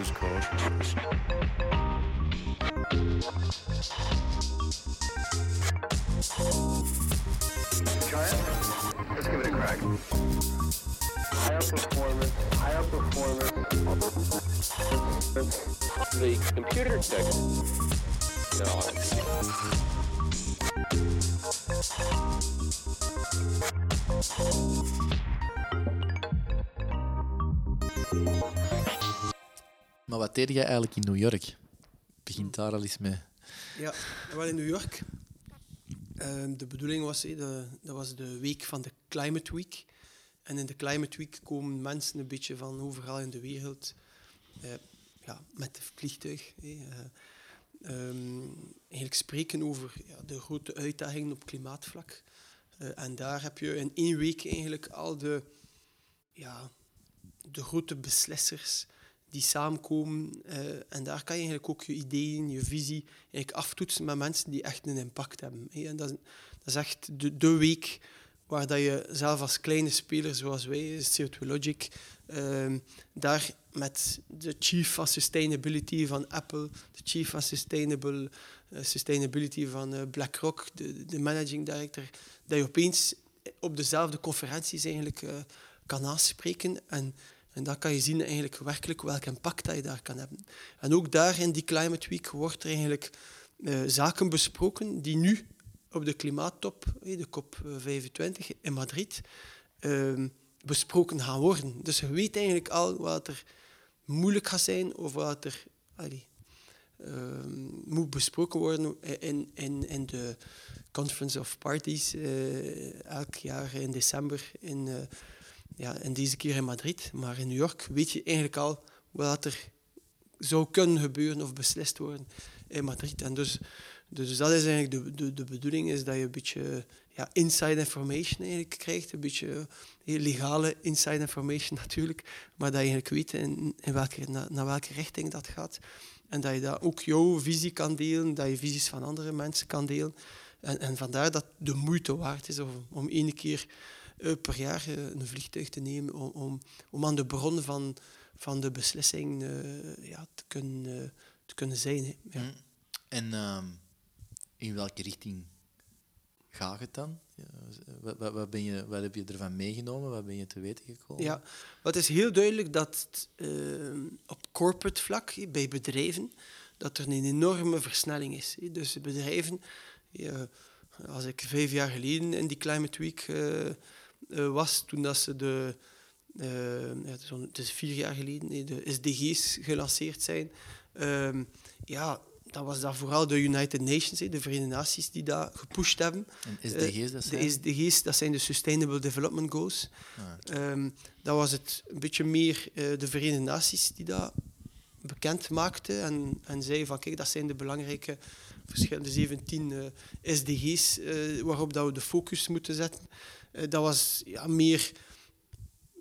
Blues Code. Try it. Let's give it a crack. Higher performance, higher performance. The computer tech. No, Maar wat deed jij eigenlijk in New York? Begint daar al eens mee. Ja, wel in New York. Ehm, de bedoeling was, de, dat was de week van de Climate Week. En in de Climate Week komen mensen een beetje van overal in de wereld eh, ja, met het vliegtuig. eh, ehm, eigenlijk spreken over de grote uitdagingen op klimaatvlak. Eh, en daar heb je in één week eigenlijk al de, ja, de grote beslissers die samenkomen. eh, en daar kan je eigenlijk ook je ideeën, je visie eigenlijk aftoetsen met mensen die echt een impact hebben. En dat, is, is echt de, week waar dat je zelf als kleine speler zoals wij, CO2 Logic, ehm, daar met de chief van sustainability van Apple, de chief van sustainable, eh, sustainability van eh, BlackRock, de, de managing director, dat je opeens op dezelfde conferenties eigenlijk kan aanspreken. En, en dan kan je zien eigenlijk werkelijk welk impact dat je daar kan hebben. En ook daar in die Climate Week wordt er eigenlijk eh, zaken besproken die nu op de klimaattop, eh, de COP25 in Madrid, ehm, besproken gaan worden. Dus je weet eigenlijk al wat er moeilijk gaat zijn of wat er ehm, moet besproken worden in, in, in de Conference of Parties eh, elk jaar in december in, eh, ja, en deze keer in Madrid. Maar in New York weet je eigenlijk al wat er zou kunnen gebeuren of beslist worden in Madrid. En dus, dus dat is eigenlijk de, de, de bedoeling, is dat je een beetje ja, inside information eigenlijk krijgt. Een beetje eh, legale inside information natuurlijk. Maar dat je eigenlijk weet in, in welke, na- naar welke richting dat gaat. En dat je daar ook jouw visie kan delen, dat je visies van andere mensen kan delen. En, en vandaar dat de moeite waard is om, om één keer per jaar eh, een vliegtuig te nemen om, om, om aan de bron van, van de beslissing eh, ja, te, kunnen, eh, te kunnen zijn. Hè. Ja. Hm. En ehm, in welke richting gaat het dan? Ja, wat, wat, ben je, wat heb je ervan meegenomen? Wat ben je te weten gekomen? Ja, het is heel duidelijk dat eh, op corporate vlak, bij bedrijven, dat er een enorme versnelling is. Dus bedrijven, als ik vijf jaar geleden in die Climate Week eh, eh, was, toen dat ze de, eh, ja, het is on- het is vier jaar geleden, hè, de SDG's gelanceerd zijn, ehm, ja, dan was dat vooral de United Nations, hè, de Verenigde Naties, die dat gepusht hebben. En SDG's, dat zijn? De SDG's, dat zijn de Sustainable Development Goals. Ah, Ehm, dat was het een beetje meer eh, de Verenigde Naties die dat bekend maakten en, en zei van kijk, dat zijn de belangrijke verschillende 17 eh, SDG's eh, waarop dat we de focus moeten zetten. Eh, dat was ja, meer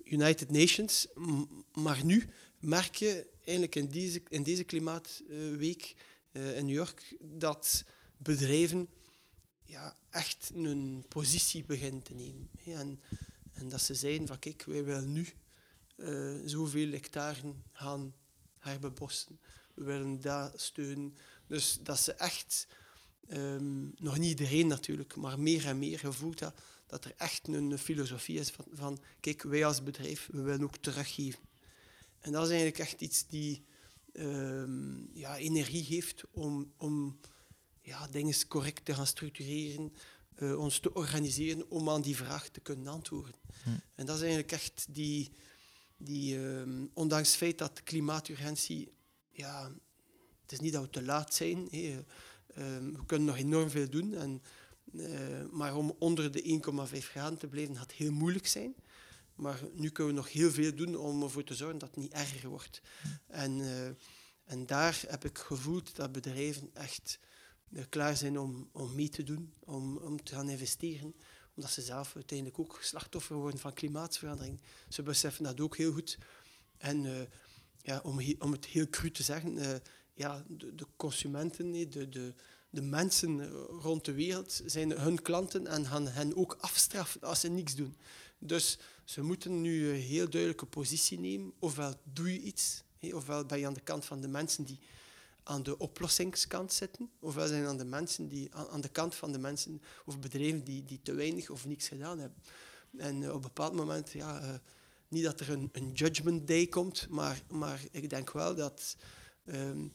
United Nations, maar nu merk je eigenlijk in deze, in deze klimaatweek eh, in New York dat bedrijven ja, echt een positie beginnen te nemen. En, en dat ze zeiden van kijk, wij willen nu eh, zoveel hectaren gaan herbebossen. We willen dat steunen. Dus dat ze echt, ehm, nog niet iedereen natuurlijk, maar meer en meer gevoeld dat, dat er echt een filosofie is van, van kijk, wij als bedrijf, we willen ook teruggeven. En dat is eigenlijk echt iets die ehm, ja, energie geeft om, om ja, dingen correct te gaan structureren, eh, ons te organiseren om aan die vraag te kunnen antwoorden. En dat is eigenlijk echt die, die ehm, ondanks het feit dat klimaaturgentie, ja, het is niet dat we te laat zijn, hè, ehm, we kunnen nog enorm veel doen, en, eh, maar om onder de 1,5 graden te blijven gaat heel moeilijk zijn. Maar nu kunnen we nog heel veel doen om ervoor te zorgen dat het niet erger wordt. En, eh, en daar heb ik gevoeld dat bedrijven echt eh, klaar zijn om, om mee te doen, om, om te gaan investeren, omdat ze zelf uiteindelijk ook slachtoffer worden van klimaatverandering. Ze beseffen dat ook heel goed. En eh, ja, om, om het heel cru te zeggen, eh, ja, de, consumenten, de, de, de mensen rond de wereld zijn hun klanten en gaan hen ook afstraffen als ze niks doen. Dus ze moeten nu een heel duidelijke positie nemen. Ofwel doe je iets Ofwel ben je aan de kant van de mensen die aan de oplossingskant zitten, ofwel zijn aan de mensen die aan, aan de kant van de mensen of bedrijven die, die te weinig of niets gedaan hebben. En eh, op een bepaald moment, ja, eh, niet dat er een, een judgment day komt, maar, maar ik denk wel dat ehm,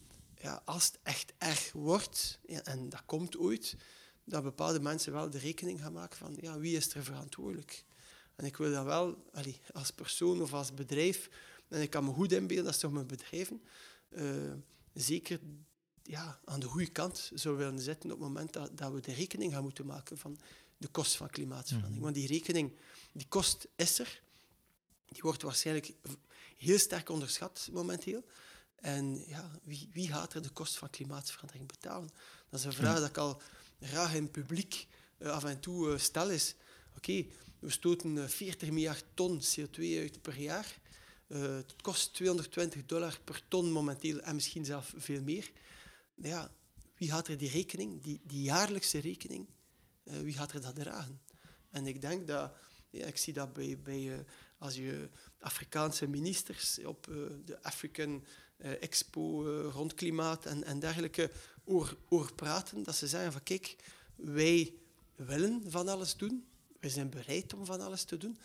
ja, als het echt erg wordt, ja, en dat komt ooit, dat bepaalde mensen wel de rekening gaan maken van ja, wie is er verantwoordelijk. En ik wil dat wel allee, als persoon of als bedrijf, en ik kan me goed inbeelden, dat is toch mijn bedrijven, eh, zeker ja, aan de goede kant zou willen zitten op het moment dat, dat we de rekening gaan moeten maken van de kost van klimaatverandering. Want die rekening, die kost is er, die wordt waarschijnlijk heel sterk onderschat momenteel. En ja, wie, wie gaat er de kost van klimaatverandering betalen? Dat is een vraag dat ik al graag in publiek eh, af en toe eh, stel. Is, oké, we stoten eh, 40 miljard ton CO2 uit per jaar. Eh, het kost 220 dollar per ton momenteel en misschien zelfs veel meer. Ja, wie gaat er die rekening, die, die jaarlijkse rekening, eh, wie gaat er dat dragen? En ik denk dat, ja, ik zie dat bij, bij eh, als je Afrikaanse ministers op eh, de African eh, Expo eh, rond klimaat en, en dergelijke oor, praten, dat ze zeggen van kijk, wij willen van alles doen, wij zijn bereid om van alles te doen,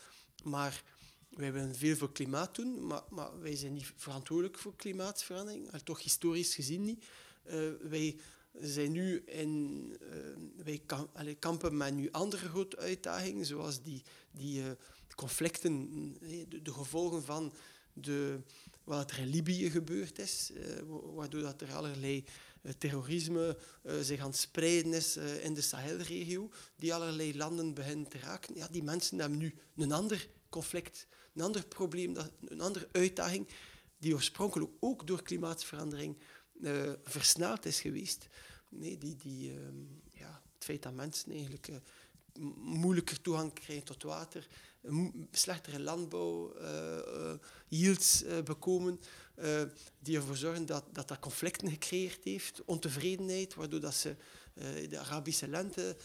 maar wij willen veel voor klimaat doen, maar, maar wij zijn niet verantwoordelijk voor klimaatverandering, toch historisch gezien niet. Eh, wij zijn nu in, eh, wij kampen met nu andere grote uitdagingen, zoals die, die eh, conflicten, eh, de gevolgen van de, wat er in Libië gebeurd is, eh, wa- waardoor dat er allerlei eh, terrorisme eh, zich aan het spreiden is in de Sahelregio, die allerlei landen beginnen te raken. Ja, die mensen hebben nu een ander conflict, een ander probleem, een andere uitdaging, die oorspronkelijk ook door klimaatverandering eh, versneld is geweest. Nee, die, die, ehm, ja, het feit dat mensen eigenlijk moeilijker toegang krijgen tot water, slechtere landbouw, eh, eh, yields eh, bekomen, die ervoor zorgen dat, dat dat conflicten gecreëerd heeft, ontevredenheid, waardoor dat ze de Arabische lente,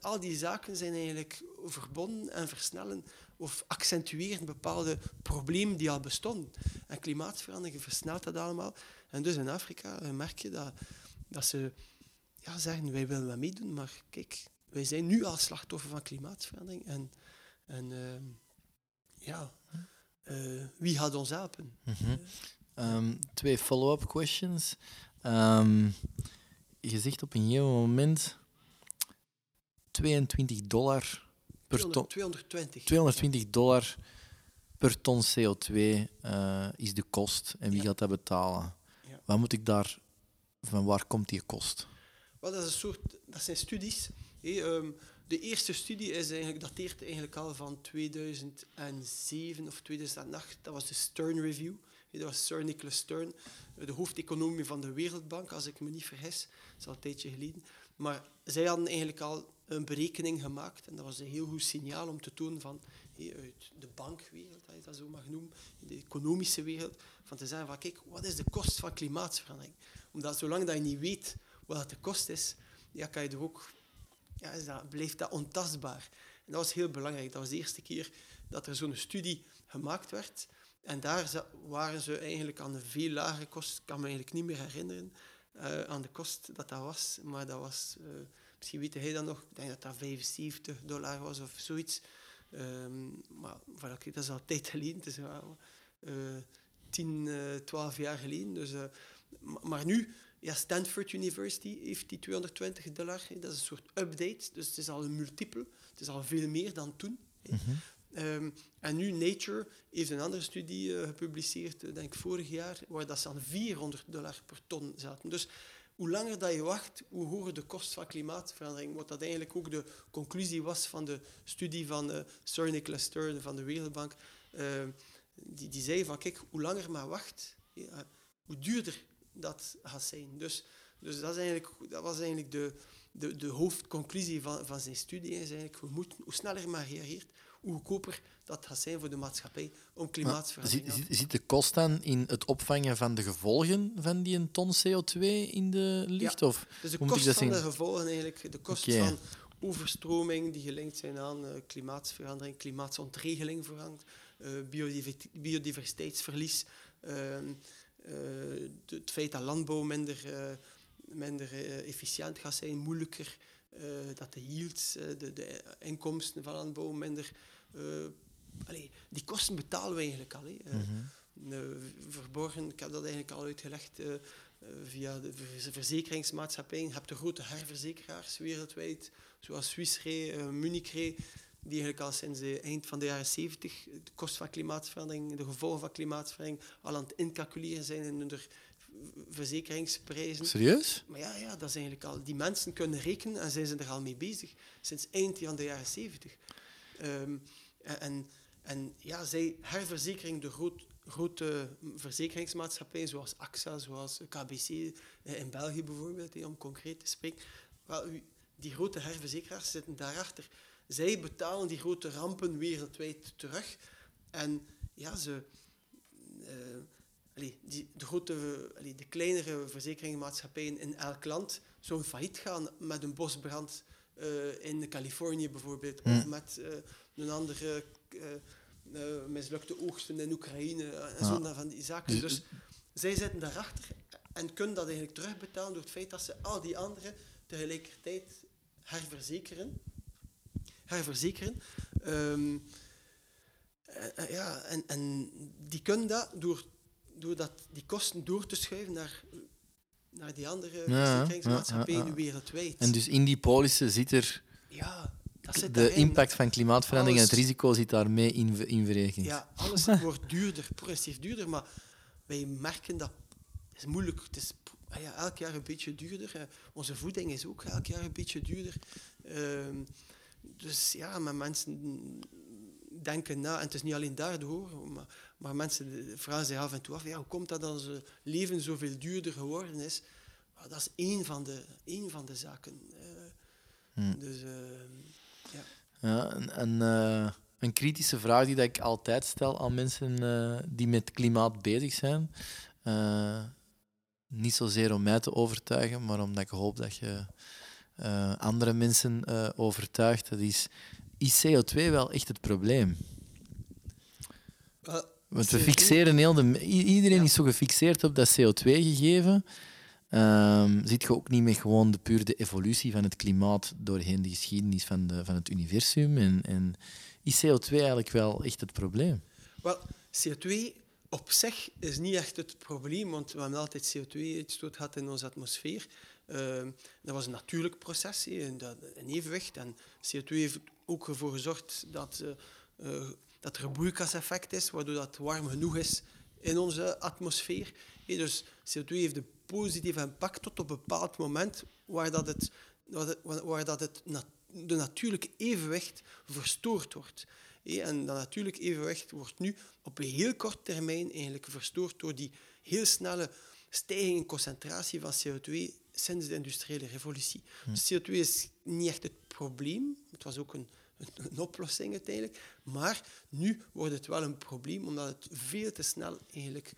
al die zaken zijn eigenlijk verbonden en versnellen of accentueren bepaalde problemen die al bestonden. En klimaatverandering versnelt dat allemaal. En dus in Afrika merk je dat, dat ze ja, zeggen, wij willen wel meedoen, maar kijk, wij zijn nu al slachtoffer van klimaatverandering. En, en ehm, ja, eh, wie gaat ons helpen? Mhm. Ehm, twee follow-up questions. Ehm, je zegt op een gegeven moment 22 dollar per ton. 200, 220. 220 dollar per ton CO2 eh, is de kost. En wie Ja. gaat dat betalen? Ja. Wat moet ik daar... Van waar komt die kost? Wel, dat, is een soort, dat zijn studies. Hé, ehm, de eerste studie is eigenlijk, dateert eigenlijk al van 2007 of 2008. Dat was de Stern Review. Dat was Sir Nicholas Stern, de hoofdeconomie van de Wereldbank, als ik me niet vergis. Dat is al een tijdje geleden. Maar zij hadden eigenlijk al een berekening gemaakt. En dat was een heel goed signaal om te tonen van, uit de bankwereld, als je dat zo mag noemen, de economische wereld, van te zeggen van, kijk, wat is de kost van klimaatverandering? Omdat zolang dat je niet weet wat de kost is, ja, kan je er ook, ja, is dat, blijft dat ontastbaar. En dat was heel belangrijk. Dat was de eerste keer dat er zo'n studie gemaakt werd. En daar waren ze eigenlijk aan een veel lagere kost. Ik kan me eigenlijk niet meer herinneren eh, aan de kost dat dat was. Maar dat was, eh, misschien weet hij dat nog, ik denk dat dat 75 dollar was of zoiets. Ehm, maar voilà, dat is al tijd geleden. Is eh, 10, eh 12 jaar geleden. Dus, ma- maar nu, ja, Stanford University heeft die 220 dollar. Dat is een soort update. Dus het is al een multiple. Het is al veel meer dan toen. hè. Ehm, en nu Nature heeft een andere studie eh, gepubliceerd, eh, denk ik vorig jaar, waar dat ze aan 400 dollar per ton zaten. Dus hoe langer dat je wacht, hoe hoger de kost van klimaatverandering. Wat dat eigenlijk ook de conclusie was van de studie van eh, Sir Nicholas Stern van de Wereldbank. Ehm, die, die zei van, kijk, hoe langer maar wacht, ja, hoe duurder dat gaat zijn. Dus, dus dat, is eigenlijk, dat was eigenlijk de, de, de hoofdconclusie van, van zijn studie. Is eigenlijk, we moeten, hoe sneller je maar reageert, hoe goedkoper dat gaat zijn voor de maatschappij om klimaatverandering te zit de kost dan in het opvangen van de gevolgen van die een ton CO2 in de lucht? Of Dus de kost van de gevolgen eigenlijk, de kost van overstroming die gelinkt zijn aan eh, klimaatsverandering, klimaatsontregeling vooral, eh, biodiver- biodiversiteitsverlies, ehm, eh, het feit dat landbouw minder, eh, minder eh, efficiënt gaat zijn, moeilijker, eh, dat de yields, eh, de, de inkomsten van landbouw minder... eh, allee, die kosten betalen we eigenlijk al. Eh, Mhm. eh, verborgen, ik heb dat eigenlijk al uitgelegd, eh, eh, via de ver- verzekeringsmaatschappijen. Je hebt de grote herverzekeraars wereldwijd, zoals Swiss Re, eh, Munich Re, die eigenlijk al sinds het eind van de jaren 70 de kost van klimaatverandering, de gevolgen van klimaatverandering, al aan het incalculeren zijn in hun verzekeringsprijzen. Serieus? Maar ja, ja, dat is eigenlijk al. Die mensen kunnen rekenen en zijn ze er al mee bezig sinds eind van de jaren 70. Ehm, en, en, ja, zij herverzekering de groot, grote verzekeringsmaatschappijen zoals AXA, zoals KBC eh, in België bijvoorbeeld, om concreet te spreken. Wel, die grote herverzekeraars zitten daarachter. Zij betalen die grote rampen wereldwijd terug. En ja, ze, eh, allee, die, de, grote, allee, de kleinere verzekeringsmaatschappijen in elk land zouden failliet gaan met een bosbrand eh, in Californië bijvoorbeeld, of met eh, een andere mislukte oogsten in Oekraïne en Ja. zo van die zaken. Dus- Dus zij zitten daarachter en kunnen dat eigenlijk terugbetalen door het feit dat ze al die anderen tegelijkertijd herverzekeren. Herverzekeren. Ehm, eh, eh, ja, en, en die kunnen dat door, door dat, die kosten door te schuiven naar, naar die andere Ja, verzekeringsmaatschappijen ja, ja. wereldwijd. En dus in die polissen zit er ja, dat zit de daarin. impact van klimaatverandering en het risico zit daarmee in, in verrekening. Ja, alles wordt duurder, progressief duurder, maar wij merken dat het is moeilijk. Het is ah ja, elk jaar een beetje duurder. Eh, Onze voeding is ook elk jaar een beetje duurder. Ehm, dus ja, maar mensen denken na, en het is niet alleen daardoor, maar, maar mensen vragen zich af en toe af, ja, hoe komt dat dat onze leven zoveel duurder geworden is? Maar dat is één van de, één van de zaken. Eh, Hmm. Dus ehm, ja. Ja, en, en, eh, een kritische vraag die dat ik altijd stel aan mensen eh, die met klimaat bezig zijn. eh, niet zozeer om mij te overtuigen, maar omdat ik hoop dat je eh, andere mensen eh, overtuigt. Dat is, is CO2 wel echt het probleem? Wel, Want we CO2 fixeren heel de... Iedereen Ja. is zo gefixeerd op dat CO2-gegeven. Ehm ziet je ook niet meer gewoon de puur de evolutie van het klimaat doorheen de geschiedenis van, de, van het universum? En, en is CO2 eigenlijk wel echt het probleem? Wel, CO2 op zich is niet echt het probleem, want we hebben altijd CO2-uitstoot gehad in onze atmosfeer. Ehm, dat was een natuurlijk proces, een evenwicht. En CO2 heeft ook ervoor gezorgd dat, eh, eh, dat er een broeikaseffect is, waardoor dat warm genoeg is in onze atmosfeer. Dus CO2 heeft een positieve impact tot op een bepaald moment waar dat het, waar dat, het de natuurlijke evenwicht verstoord wordt. En dat natuurlijk evenwicht wordt nu op een heel korte termijn eigenlijk verstoord door die heel snelle stijging in concentratie van CO2 sinds de industriële revolutie. Dus CO2 is niet echt het probleem, het was ook een, een, een oplossing uiteindelijk, maar nu wordt het wel een probleem omdat het veel te snel eigenlijk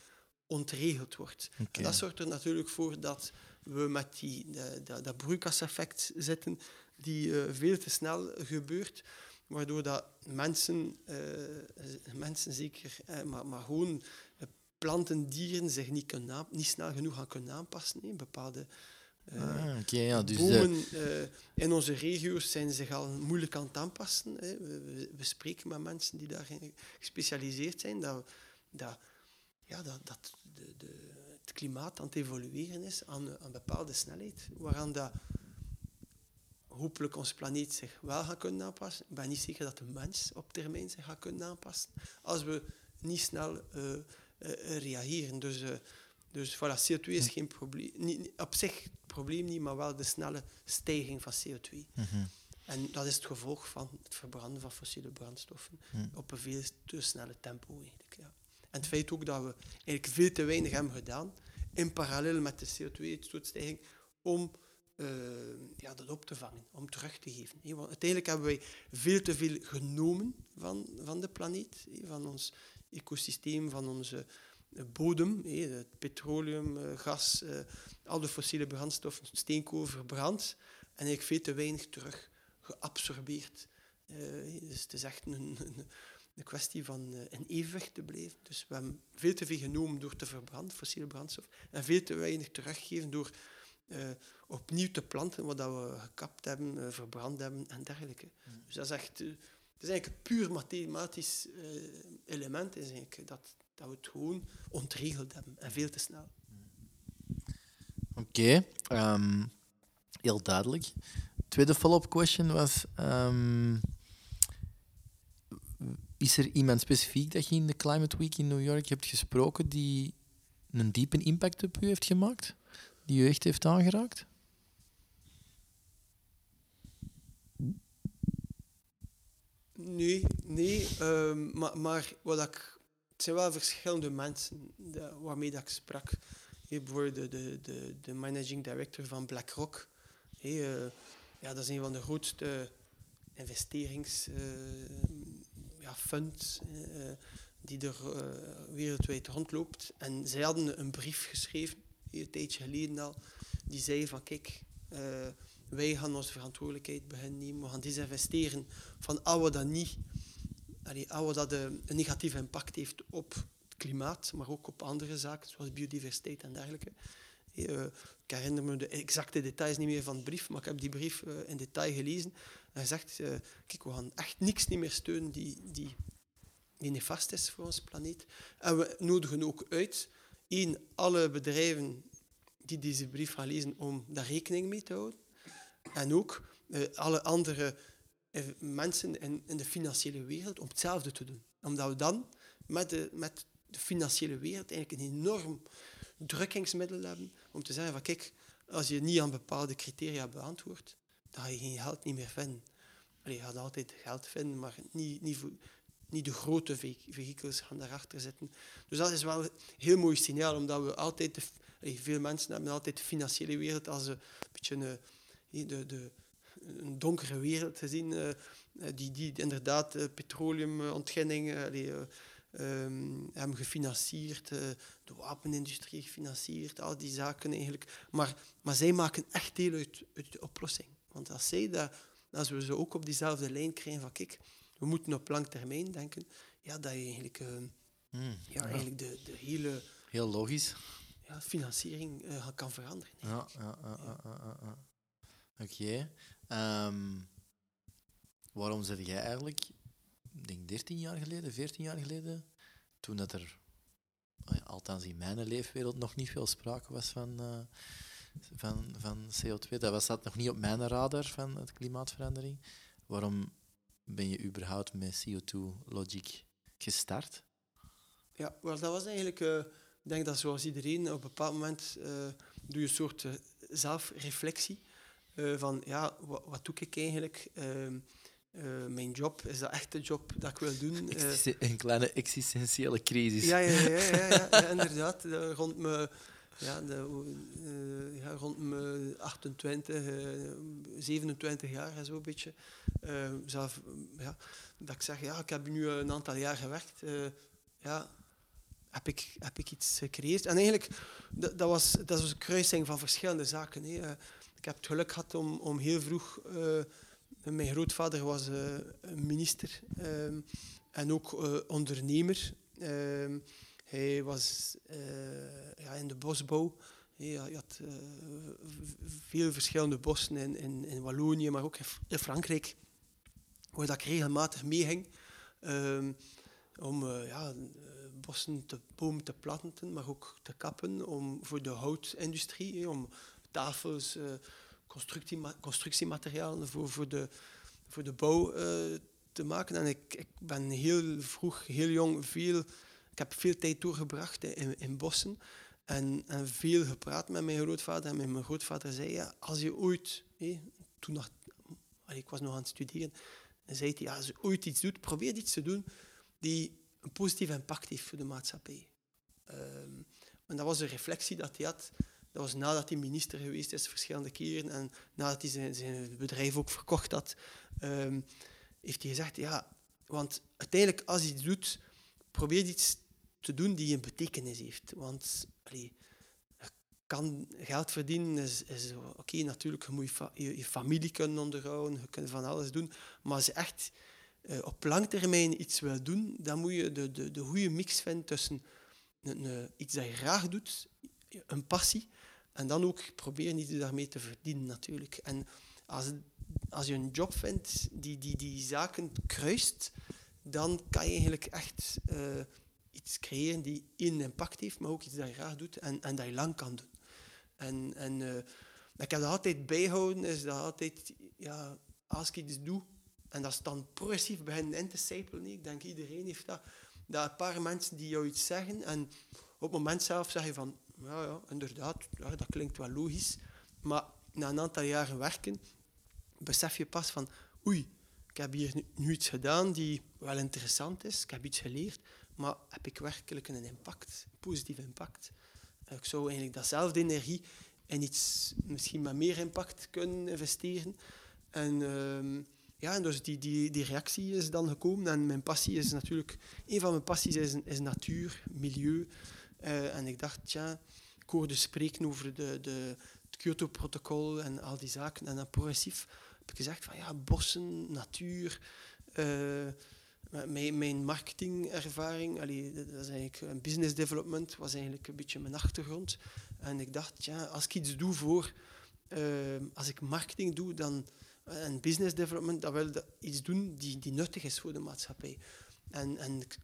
ontregeld wordt. En dat zorgt er natuurlijk voor dat we met die, dat, dat, broeikaseffect zitten, die eh, veel te snel gebeurt, waardoor dat mensen, eh, mensen zeker, eh, maar, maar gewoon eh, planten, dieren zich niet, kunnen aan- niet snel genoeg gaan kunnen aanpassen. hè. Bepaalde Ah, Oké, ja, dus de- eh, in onze regio's zijn zich al moeilijk aan het aanpassen. Hè. We, we, we spreken met mensen die daarin gespecialiseerd zijn, dat, dat, ja, dat, dat de, de, het klimaat aan het evolueren is aan een bepaalde snelheid, waaraan dat hopelijk onze planeet zich wel gaat kunnen aanpassen. Ik ben niet zeker dat de mens op termijn zich gaat kunnen aanpassen, als we niet snel eh, eh, eh, reageren. Dus, eh, dus voilà, CO2 is geen probleem. Niet, op zich het probleem niet, maar wel de snelle stijging van CO2. Mhm. En dat is het gevolg van het verbranden van fossiele brandstoffen op een veel te snelle tempo. Eigenlijk, ja. En het feit ook dat we eigenlijk veel te weinig hebben gedaan, in parallel met de CO2-uitstootstijging, om eh, ja, dat op te vangen, om terug te geven. Want uiteindelijk hebben wij veel te veel genomen van, van de planeet, van ons ecosysteem, van onze bodem, hè, het petroleum, eh, gas, eh, al de fossiele brandstoffen, steenkool verbrand, en eigenlijk veel te weinig terug geabsorbeerd. Eh, dus het is echt een, een, een kwestie van eh, in evenwicht te blijven. Dus we hebben veel te veel genomen door te verbranden, fossiele brandstof, en veel te weinig teruggegeven door eh, opnieuw te planten wat dat we gekapt hebben, eh, verbrand hebben en dergelijke. Dus dat is echt... eh, het is eigenlijk een puur mathematisch eh, element, is eigenlijk dat, dat we het gewoon ontregeld hebben en veel te snel. Oké, ehm, heel duidelijk. Tweede follow-up question was: ehm, Is er iemand specifiek dat je in de Climate Week in New York hebt gesproken die een diepe impact op u heeft gemaakt? Die u echt heeft aangeraakt? Nee, nee. ehm, maar, maar wat ik, het zijn wel verschillende mensen dat- waarmee dat ik sprak. Bijvoorbeeld de, de, de, de managing director van BlackRock. Hey, eh, ja, dat is een van de grootste investeringsfunds ja, funds, eh, die er eh, wereldwijd rondloopt. En zij hadden een brief geschreven, een tijdje geleden al, die zei van kijk, eh, wij gaan onze verantwoordelijkheid beginnen nemen, we gaan disinvesteren van al wat niet, allee, al wat dat een negatieve impact heeft op het klimaat, maar ook op andere zaken, zoals biodiversiteit en dergelijke. Eh, ik herinner me de exacte details niet meer van de brief, maar ik heb die brief eh, in detail gelezen. En hij zegt, eh, kijk, we gaan echt niks niet meer steunen die, die, die nefast is voor onze planeet. En we nodigen ook uit, één, alle bedrijven die deze brief gaan lezen, om daar rekening mee te houden. En ook alle andere mensen in, in de financiële wereld om hetzelfde te doen. Omdat we dan met de, met de financiële wereld eigenlijk een enorm drukkingsmiddel hebben om te zeggen van kijk, als je niet aan bepaalde criteria beantwoordt, dan ga je geen geld niet meer vinden. Je gaat altijd geld vinden, maar niet, niet, niet de grote ve- vehikels gaan daarachter zitten. Dus dat is wel een heel mooi signaal, omdat we altijd, veel mensen hebben altijd de financiële wereld als een beetje eh, de, de, een donkere wereld gezien, eh, eh, die, die inderdaad petroleumontginning eh, eh, ehm, hebben gefinancierd, de wapenindustrie gefinancierd, al die zaken eigenlijk. Maar, maar zij maken echt deel uit, uit de oplossing. Want als zij dat, als we ze ook op diezelfde lijn krijgen van kijk, we moeten op lang termijn denken, ja, dat je eigenlijk, Hmm, ja, eigenlijk de, de hele Heel logisch. ja, financiering kan veranderen. Ja, ja, ja, ja, ja, ja, Ehm, waarom zeg jij eigenlijk, ik denk 13 jaar geleden, 14 jaar geleden, toen dat er, ja, althans in mijn leefwereld, nog niet veel sprake was van, eh, van, van CO2, dat was dat nog niet op mijn radar van het klimaatverandering. Waarom ben je überhaupt met CO2 Logic gestart? Ja, wel, dat was eigenlijk, eh, ik denk dat zoals iedereen, op een bepaald moment eh, doe je een soort zelfreflectie. Eh, van, ja, wat, wat doe ik eigenlijk? Ehm, eh, mijn job, is dat echt de job dat ik wil doen? Eh, Een kleine existentiële crisis. ja, ja, ja, ja, ja, ja, inderdaad. Rond me, ja, de, ja, rond me 28, eh, 27 jaar en zo een beetje. Eh, zelf, ja, dat ik zeg, ja, ik heb nu een aantal jaar gewerkt. ja, heb ik, heb ik iets gecreëerd. En eigenlijk, dat, dat, was, dat was een kruising van verschillende zaken. Hè. Ik heb het geluk gehad om, heel vroeg... eh, mijn grootvader was eh, minister ehm, en ook eh, ondernemer. Ehm, hij was in de bosbouw. Hij had veel verschillende bossen in, in, in Wallonië, maar ook in, Frankrijk, waar ik regelmatig meeging. ehm, om ja, bossen te bomen te planten, maar ook te kappen om, voor de houtindustrie, om tafels, eh, constructiema- constructiematerialen voor, voor, de, voor de bouw eh, te maken. En ik, ik ben heel vroeg, heel jong, veel, ik heb veel tijd doorgebracht in, in bossen en, en veel gepraat met mijn grootvader. En mijn grootvader zei, ja, als je ooit, toen nog, ik was nog aan het studeren, en zei hij, ja, als je ooit iets doet, probeer iets te doen die een positief impact heeft voor de maatschappij. Ehm, en dat was de reflectie dat hij had. Dat was nadat hij minister geweest is, verschillende keren, en nadat hij zijn, zijn bedrijf ook verkocht had, ehm, heeft hij gezegd, ja, want uiteindelijk als je iets doet, probeer iets te doen die een betekenis heeft. Want allee, kan geld verdienen, is, is oké, natuurlijk, je moet je, je, familie kunnen onderhouden, je kunt van alles doen, maar als je echt eh, op lang termijn iets wil doen, dan moet je de, de, de goede mix vinden tussen een- iets dat je graag doet, een passie, en dan ook proberen iets daarmee te verdienen natuurlijk. En als, als je een job vindt die die, die zaken kruist, dan kan je eigenlijk echt eh, iets creëren die één impact heeft, maar ook iets dat je graag doet en, en dat je lang kan doen. En, en eh, ik heb dat altijd bijhouden, is dat altijd, ja, als ik iets doe, en dat is dan progressief beginnen in te sijpelen, ik denk iedereen heeft dat, dat een paar mensen die jou iets zeggen, en op het moment zelf zeg je van, ja, ja inderdaad, ja, dat klinkt wel logisch, maar na een aantal jaren werken, besef je pas van, oei, ik heb hier nu, iets gedaan die wel interessant is, ik heb iets geleerd, maar heb ik werkelijk een impact, een positief impact? Eh, Ik zou eigenlijk datzelfde energie in iets misschien met meer impact kunnen investeren. En ehm, ja, en dus die, die, die reactie is dan gekomen. En mijn passie is natuurlijk, een van mijn passies is, is natuur, milieu. Eh, en ik dacht, tja, ik hoorde spreken over de, de, het Kyoto-protocol en al die zaken. En dan progressief heb ik gezegd van ja, bossen, natuur. eh, mijn, mijn marketingervaring, allee, dat is eigenlijk een business development, was eigenlijk een beetje mijn achtergrond. En ik dacht, ja, als ik iets doe voor, eh, als ik marketing doe, dan en business development, dan wil ik iets doen die, die nuttig is voor de maatschappij. En, en ik,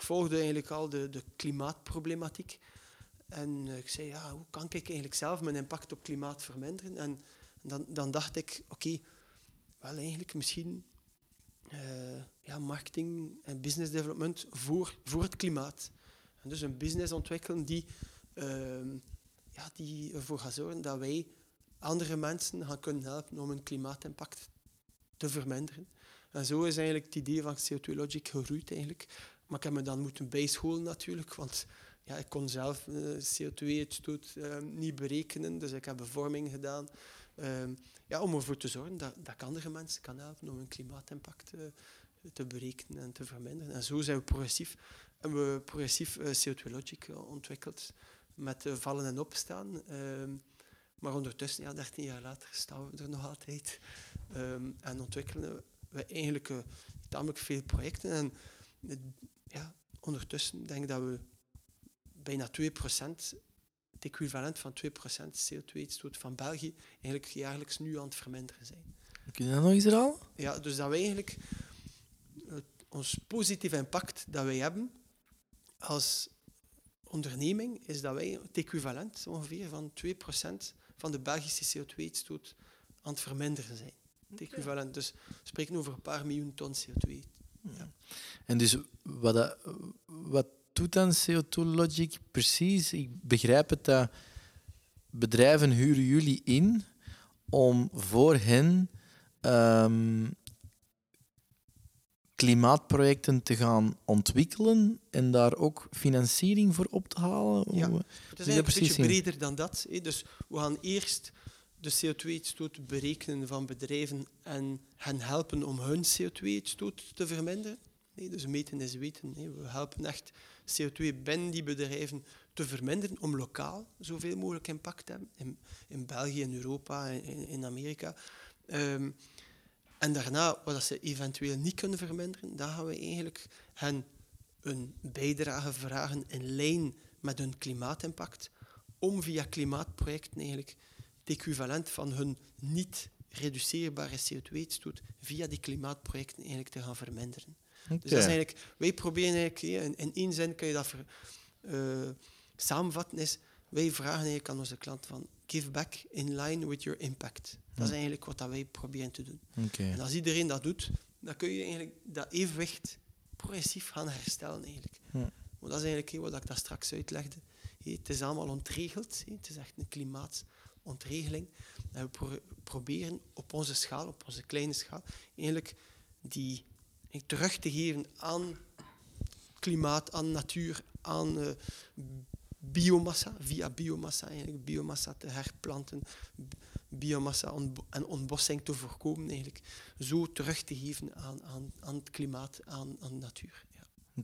ik volgde eigenlijk al de, de klimaatproblematiek. En eh, ik zei, ja, hoe kan ik eigenlijk zelf mijn impact op klimaat verminderen? En dan, dan dacht ik, oké, wel eigenlijk misschien eh, ja, marketing en business development voor, voor het klimaat. En dus een business ontwikkelen die, ehm, ja, die ervoor gaat zorgen dat wij andere mensen gaan kunnen helpen om hun klimaatimpact te verminderen. En zo is eigenlijk het idee van CO2 Logic gegroeid eigenlijk. Maar ik heb me dan moeten bijscholen natuurlijk, want ja, ik kon zelf eh, CO2-uitstoot eh, niet berekenen, dus ik heb bevorming gedaan. Ehm, ja, om ervoor te zorgen dat, dat ik andere mensen kan helpen om hun klimaatimpact eh, te berekenen en te verminderen. En zo zijn we progressief, hebben we progressief eh, CO2 Logic ontwikkeld met vallen en opstaan. Ehm, maar ondertussen, ja, 13 jaar later, staan we er nog altijd. Ehm, en ontwikkelen we eigenlijk tamelijk veel projecten. En ja, ondertussen denk ik dat we bijna 2%, het equivalent van 2% CO2-uitstoot van België, eigenlijk jaarlijks nu aan het verminderen zijn. Kun je dat nog eens herhalen? Ja, dus dat wij eigenlijk het, ons positieve impact dat wij hebben als onderneming, is dat wij het equivalent ongeveer van 2% van de Belgische CO2-uitstoot aan het verminderen zijn. Het equivalent. Dus we spreken over een paar miljoen ton CO2. En dus wat, dat, wat doet dan CO2 Logic precies? Ik begrijp het dat bedrijven huren jullie in om voor hen ehm, klimaatprojecten te gaan ontwikkelen en daar ook financiering voor op te halen? Ja. Het is dat een beetje breder dan dat. Dus we gaan eerst de CO2-uitstoot berekenen van bedrijven en hen helpen om hun CO2-uitstoot te verminderen. Nee, dus meten is weten. hè. We helpen echt CO2 binnen die bedrijven te verminderen om lokaal zoveel mogelijk impact te hebben. In, in België, in Europa, in, in Amerika. Ehm, en daarna, wat ze eventueel niet kunnen verminderen, dan gaan we eigenlijk hen een bijdrage vragen in lijn met hun klimaatimpact, om via klimaatprojecten eigenlijk het equivalent van hun niet reduceerbare CO2-uitstoot via die klimaatprojecten eigenlijk te gaan verminderen. Dus dat is eigenlijk, wij proberen eigenlijk, in, in één zin kan je dat ver- eh, samenvatten, is wij vragen eigenlijk aan onze klant van give back in line with your impact. Dat is eigenlijk wat dat wij proberen te doen. En als iedereen dat doet, dan kun je eigenlijk dat evenwicht progressief gaan herstellen. Eigenlijk. Ja. Maar dat is eigenlijk wat ik daar straks uitlegde. Het is allemaal ontregeld. Het is echt een klimaatontregeling. En we pro- proberen op onze schaal, op onze kleine schaal, eigenlijk die terug te geven aan klimaat, aan natuur, aan eh, biomassa, via biomassa eigenlijk, biomassa te herplanten, biomassa en ontbossing te voorkomen eigenlijk, zo terug te geven aan, aan, aan het klimaat, aan, aan natuur.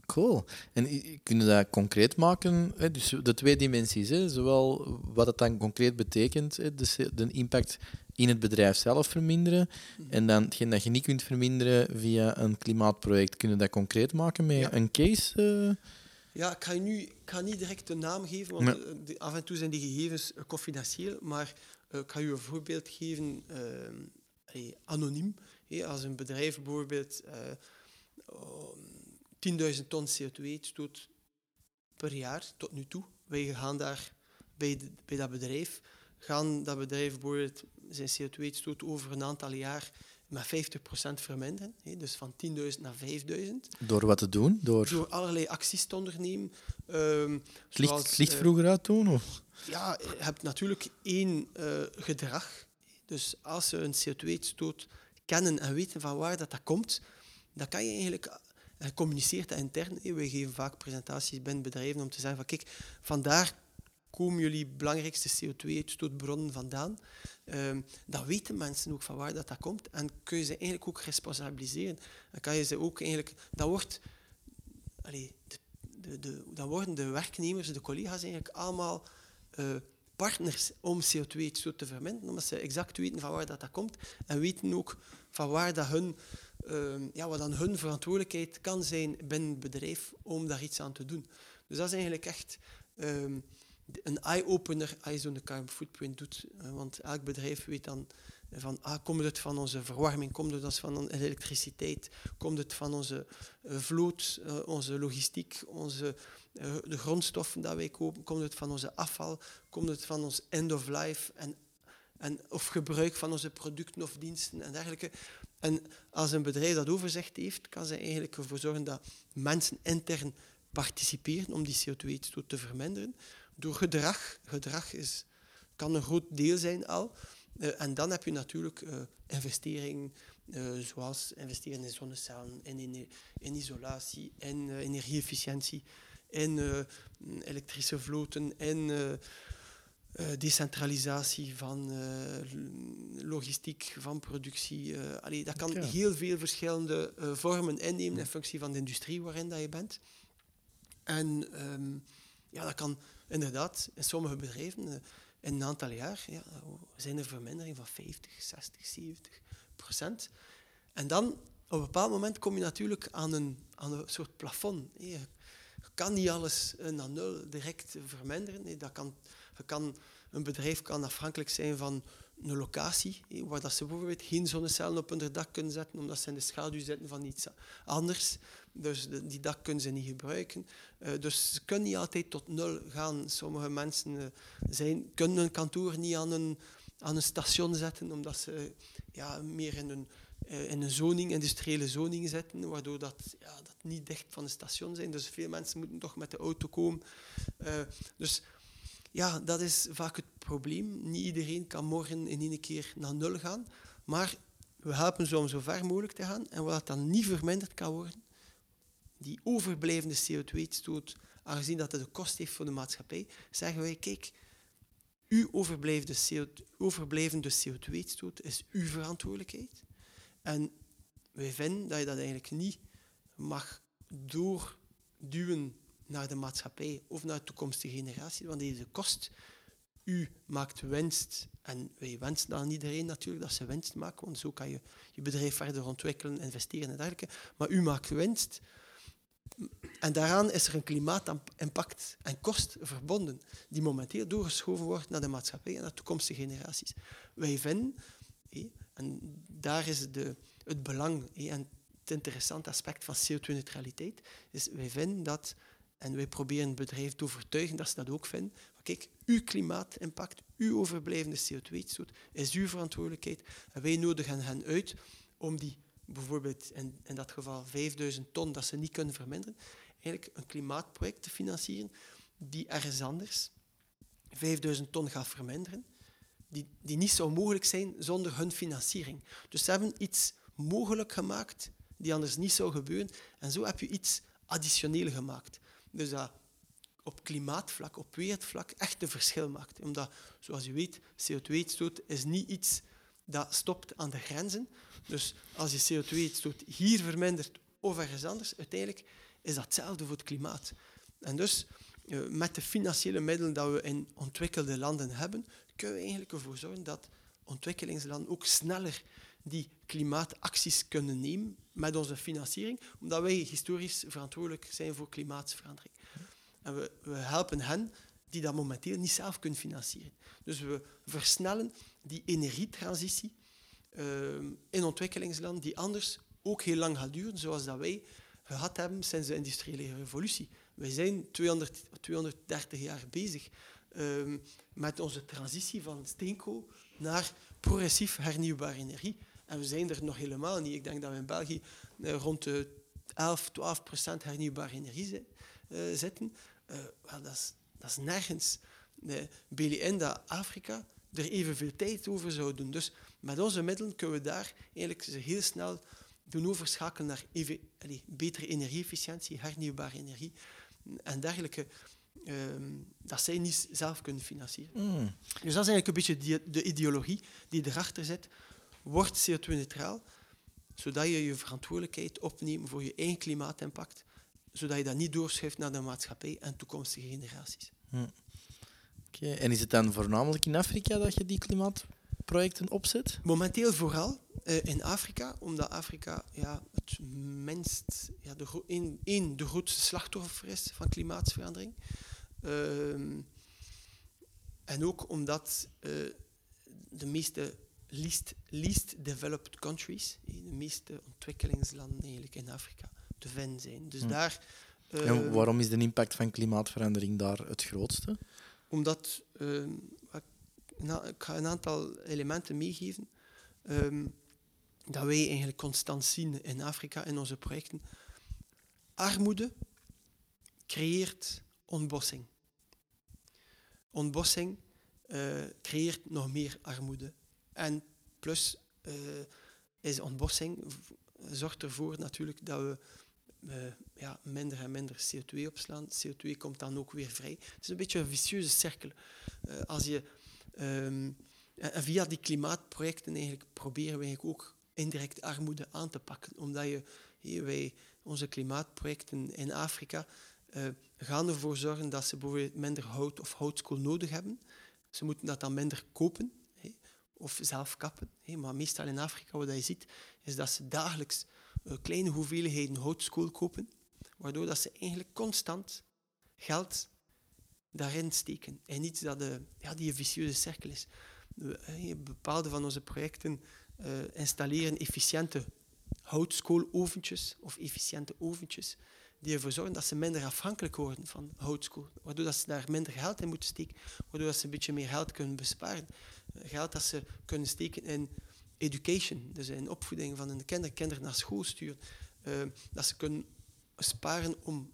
Cool. En kunnen dat concreet maken? Hè? Dus de twee dimensies, hè? zowel wat het dan concreet betekent, hè? De, C- de impact in het bedrijf zelf verminderen. En dan hetgeen dat je niet kunt verminderen via een klimaatproject, kunnen dat concreet maken met Ja. een case? eh? Ja, ik ga, je nu, ik ga niet direct de naam geven, want Nee. eh, af en toe zijn die gegevens eh, confidentieel. Maar eh, ik ga je een voorbeeld geven, eh, anoniem. Hé, als een bedrijf bijvoorbeeld eh, oh, 10.000 ton CO2-uitstoot per jaar tot nu toe. Wij gaan daar bij, de- bij dat bedrijf, gaan dat bedrijf bijvoorbeeld zijn CO2-uitstoot over een aantal jaar met 50% verminderen. Hé, dus van 10.000 naar 5.000 Door wat te doen? Door door allerlei acties te ondernemen. Het licht, zoals, het licht eh, vroeger uit doen? Of? ja, je hebt natuurlijk één eh, gedrag. Dus als ze een CO2-uitstoot kennen en weten van waar dat, dat komt, dan kan je eigenlijk... Je communiceert dat intern. We geven vaak presentaties binnen bedrijven om te zeggen van kijk, vandaar komen jullie belangrijkste CO2-uitstootbronnen vandaan. Ehm, dan weten mensen ook van waar dat, dat komt en kun je ze eigenlijk ook responsabiliseren. Dan kan je ze ook eigenlijk... Dat wordt... Allee, de, de, dan worden de werknemers, de collega's eigenlijk allemaal eh, partners om CO2-uitstoot te verminderen, omdat ze exact weten van waar dat, dat komt en weten ook van waar dat hun, ehm, ja, wat dan hun verantwoordelijkheid kan zijn binnen het bedrijf om daar iets aan te doen. Dus dat is eigenlijk echt ehm, een eye-opener als je zo'n carbon footprint doet. Eh, want elk bedrijf weet dan van, ah, komt het van onze verwarming, komt het van onze elektriciteit, komt het van onze eh, vloot, eh, onze logistiek, onze, eh, de grondstoffen dat wij kopen, komt het van onze afval, komt het van ons end of life en, en, of gebruik van onze producten of diensten en dergelijke. En als een bedrijf dat overzicht heeft, kan ze eigenlijk ervoor zorgen dat mensen intern participeren om die CO2-uitstoot te verminderen. Door gedrag. Gedrag is, kan een groot deel zijn al. Eh, en dan heb je natuurlijk eh, investeringen, eh, zoals investeren in zonnecellen, in, in, in isolatie, in energieefficiëntie, in elektrische vloten, in decentralisatie van eh, logistiek, van productie. eh allee, dat kan heel veel verschillende eh, vormen innemen in functie van de industrie waarin dat je bent. En ehm, ja, dat kan inderdaad in sommige bedrijven eh, in een aantal jaar ja, zijn er verminderingen van 50, 60, 70 procent. En dan op een bepaald moment kom je natuurlijk aan een, aan een soort plafond. Je, kan niet alles eh, naar nul direct verminderen. Dat kan, je kan, een bedrijf kan afhankelijk zijn van een locatie, waar dat ze bijvoorbeeld geen zonnecellen op hun dak kunnen zetten, omdat ze in de schaduw zitten van iets anders. Dus die dak kunnen ze niet gebruiken. Eh, dus ze kunnen niet altijd tot nul gaan. Sommige mensen eh, zijn, kunnen een kantoor niet aan een, aan een station zetten, omdat ze ja, meer in een, eh, in een zoning, industriële zoning zitten, waardoor dat, ja, dat niet dicht van een station zijn. Dus veel mensen moeten toch met de auto komen. Dus ja, dat is vaak het probleem. Niet iedereen kan morgen in één keer naar nul gaan, maar we helpen ze om zo ver mogelijk te gaan. En wat dan niet verminderd kan worden, die overblijvende CO2-uitstoot, aangezien dat het een kost heeft voor de maatschappij, zeggen wij, kijk, uw overblijvende CO2 overblijvende CO2-uitstoot is uw verantwoordelijkheid. En wij vinden dat je dat eigenlijk niet mag doorduwen naar de maatschappij of naar de toekomstige generatie, want deze kost, u maakt winst en wij wensen aan iedereen natuurlijk dat ze winst maken, want zo kan je je bedrijf verder ontwikkelen, investeren en dergelijke, maar u maakt winst. En daaraan is er een klimaatimpact en kost verbonden, die momenteel doorgeschoven wordt naar de maatschappij en naar toekomstige generaties. Wij vinden, en daar is de, het belang en het interessante aspect van CO2-neutraliteit, is wij vinden dat, en wij proberen het bedrijf te overtuigen dat ze dat ook vinden, kijk, uw klimaatimpact, uw overblijvende CO2-uitstoot is uw verantwoordelijkheid en wij nodigen hen uit om die bijvoorbeeld in, in dat geval 5000 ton dat ze niet kunnen verminderen, eigenlijk een klimaatproject te financieren die ergens anders 5000 ton gaat verminderen, die, die niet zou mogelijk zijn zonder hun financiering. Dus ze hebben iets mogelijk gemaakt die anders niet zou gebeuren en zo heb je iets additioneel gemaakt. Dus dat op klimaatvlak, op wereldvlak echt een verschil maakt. Omdat, zoals je weet, CO2-uitstoot is niet iets dat stopt aan de grenzen. Dus als je CO2-uitstoot hier vermindert of ergens anders, uiteindelijk is dat hetzelfde voor het klimaat. En dus, eh, met de financiële middelen dat we in ontwikkelde landen hebben, kunnen we eigenlijk ervoor zorgen dat ontwikkelingslanden ook sneller die klimaatacties kunnen nemen met onze financiering, omdat wij historisch verantwoordelijk zijn voor klimaatverandering. En we, we helpen hen die dat momenteel niet zelf kunnen financieren. Dus we versnellen die energietransitie uh, in ontwikkelingslanden, die anders ook heel lang gaat duren, zoals dat wij gehad hebben sinds de industriële revolutie. Wij zijn 200, 230 jaar bezig uh, met onze transitie van steenkool naar progressief hernieuwbare energie. En we zijn er nog helemaal niet. Ik denk dat we in België uh, rond de 11, 12 procent hernieuwbare energie uh, zitten. Well, dat, is, dat is nergens. Nee, BLN dat Afrika er evenveel tijd over zou doen. Dus met onze middelen kunnen we daar eigenlijk heel snel doen overschakelen naar even, allez, betere energieefficiëntie, hernieuwbare energie en dergelijke. Um, dat zij niet zelf kunnen financieren. Mm. Dus dat is eigenlijk een beetje die, de ideologie die erachter zit. Word CO2-neutraal, zodat je je verantwoordelijkheid opneemt voor je eigen klimaatimpact, zodat je dat niet doorschuift naar de maatschappij en toekomstige generaties. Mm. Okay. En is het dan voornamelijk in Afrika dat je die klimaatprojecten opzet? Momenteel vooral uh, in Afrika, omdat Afrika ja, het minst, ja, de, een, een, de grootste slachtoffer is van klimaatverandering. Uh, en ook omdat uh, de meeste least, least developed countries, de meeste ontwikkelingslanden eigenlijk in Afrika, te vinden zijn. Dus hm. daar, en waarom is de impact van klimaatverandering daar het grootste? Omdat, uh, ik ga een aantal elementen meegeven, um, dat wij eigenlijk constant zien in Afrika in onze projecten. Armoede creëert ontbossing. Ontbossing uh, creëert nog meer armoede. En plus uh, is ontbossing zorgt ervoor natuurlijk dat we uh, ja, minder en minder CO2 opslaan. CO2 komt dan ook weer vrij. Het is een beetje een vicieuze cirkel. Uh, als je, um, en via die klimaatprojecten eigenlijk proberen we eigenlijk ook indirect armoede aan te pakken. Omdat je, hier, wij, onze klimaatprojecten in Afrika gaan ervoor zorgen dat ze bijvoorbeeld minder hout of houtskool nodig hebben. Ze moeten dat dan minder kopen of zelf kappen. Maar meestal in Afrika, wat je ziet, is dat ze dagelijks uh, kleine hoeveelheden houtskool kopen, waardoor dat ze eigenlijk constant geld daarin steken. En niet dat de, ja, die vicieuze cirkel is. We, bepaalde van onze projecten installeren efficiënte houtskooloventjes of efficiënte oventjes die ervoor zorgen dat ze minder afhankelijk worden van houtskool. Waardoor dat ze daar minder geld in moeten steken, waardoor dat ze een beetje meer geld kunnen besparen. Geld dat ze kunnen steken in education, dus in opvoeding van hun kinderen, kinderen naar school sturen. Uh, dat ze kunnen sparen om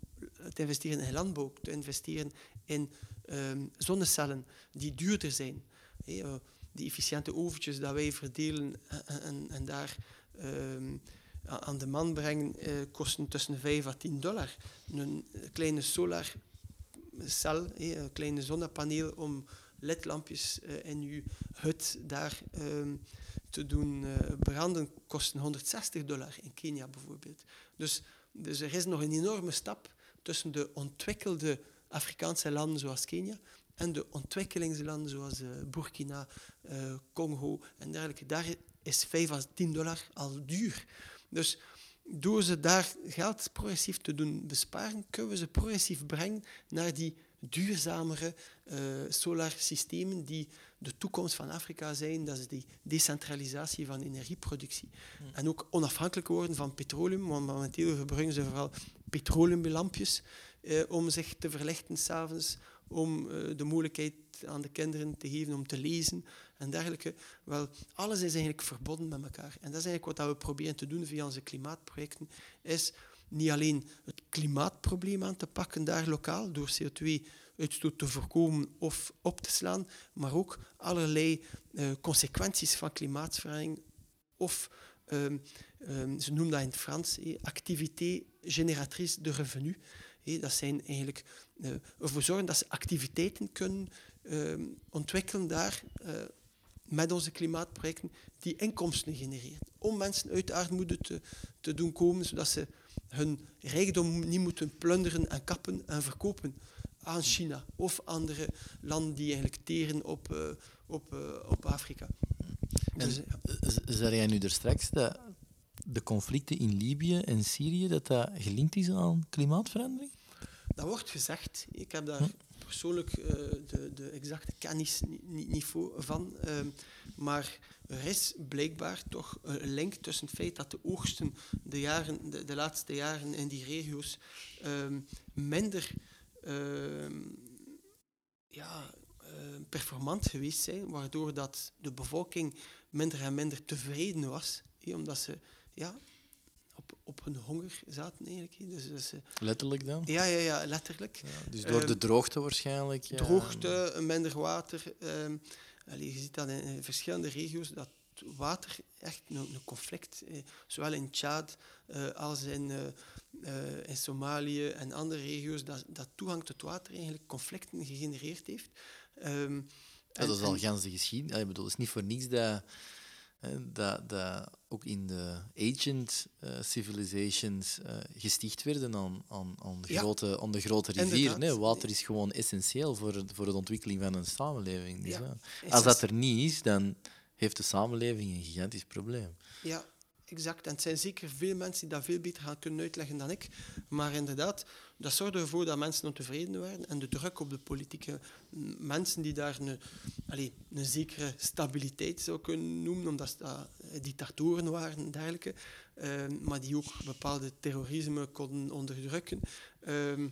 te investeren in landbouw, te investeren in um, zonnecellen die duurder zijn. Uh, die efficiënte oventjes dat wij verdelen en, en, daar um, aan de man brengen, uh, kosten tussen 5 à 10 dollar. Een kleine solarcel, hey, een kleine zonnepaneel om ledlampjes uh, in uw hut daar um, te doen uh, branden, kosten 160 dollar in Kenia bijvoorbeeld. Dus, dus er is nog een enorme stap tussen de ontwikkelde Afrikaanse landen zoals Kenia en de ontwikkelingslanden zoals Burkina, Congo en dergelijke. Daar is 5 à 10 dollar al duur. Dus door ze daar geld progressief te doen besparen, kunnen we ze progressief brengen naar die duurzamere uh, solarsystemen die de toekomst van Afrika zijn. Dat is die decentralisatie van energieproductie. Hmm. En ook onafhankelijk worden van petroleum, want momenteel gebruiken ze vooral petroleumbelampjes uh, om zich te verlichten s'avonds, om uh, de mogelijkheid aan de kinderen te geven om te lezen en dergelijke. Wel, alles is eigenlijk verbonden met elkaar. En dat is eigenlijk wat we proberen te doen via onze klimaatprojecten, is niet alleen het klimaatprobleem aan te pakken daar lokaal, door CO2-uitstoot te voorkomen of op te slaan, maar ook allerlei uh, consequenties van klimaatverandering of um, um, ze noemen dat in het Frans, eh, activité génératrice de revenu. Eh, dat zijn eigenlijk uh, ervoor zorgen dat ze activiteiten kunnen uh, ontwikkelen daar uh, met onze klimaatprojecten die inkomsten genereren. Om mensen uit de armoede te, te doen komen, zodat ze hun rijkdom niet moeten plunderen en kappen en verkopen aan China of andere landen die eigenlijk teren op, uh, op, uh, op Afrika. En Dus, ja. jij nu er straks dat de conflicten in Libië en Syrië dat dat gelinkt is aan klimaatverandering? Dat wordt gezegd. Ik heb daar persoonlijk eh, de, de exacte kennis niet, van. ehm, maar er is blijkbaar toch een link tussen het feit dat de oogsten de, jaren, de, de laatste jaren in die regio's ehm, minder ja, eh, performant geweest zijn, waardoor dat de bevolking minder en minder tevreden was, omdat ze ja, op, op hun honger zaten eigenlijk. Dus, dus, eh, Letterlijk dan? ja, ja, ja, letterlijk. Ja, dus door de Ehm, droogte waarschijnlijk. ja. Droogte, minder water. ehm, allee, je ziet dat in, in verschillende regio's, dat water echt een, een conflict, eh, zowel in Tjaad eh, als in, eh, eh, in Somalië en andere regio's, dat, dat toegang tot water eigenlijk conflicten gegenereerd heeft. Ehm, Ja, dat is al en- gans de geschiedenis. Ik bedoel, het is niet voor niks dat, dat, dat ook in de ancient eh, civilizations eh, gesticht werden aan, aan, aan, de, Ja. grote, aan de grote rivieren. Water is gewoon essentieel voor, voor de ontwikkeling van een samenleving. Dus, Ja. Als dat dat- er niet is, dan heeft de samenleving een gigantisch probleem. Ja, exact. En het zijn zeker veel mensen die dat veel beter gaan kunnen uitleggen dan ik. Maar inderdaad, dat zorgde ervoor dat mensen ontevreden waren. En de druk op de politieke mensen die daar een, allee, een zekere stabiliteit zou kunnen noemen, omdat dat, eh, dictatoren waren en dergelijke. Ehm, maar die ook bepaalde terrorisme konden onderdrukken. Ehm,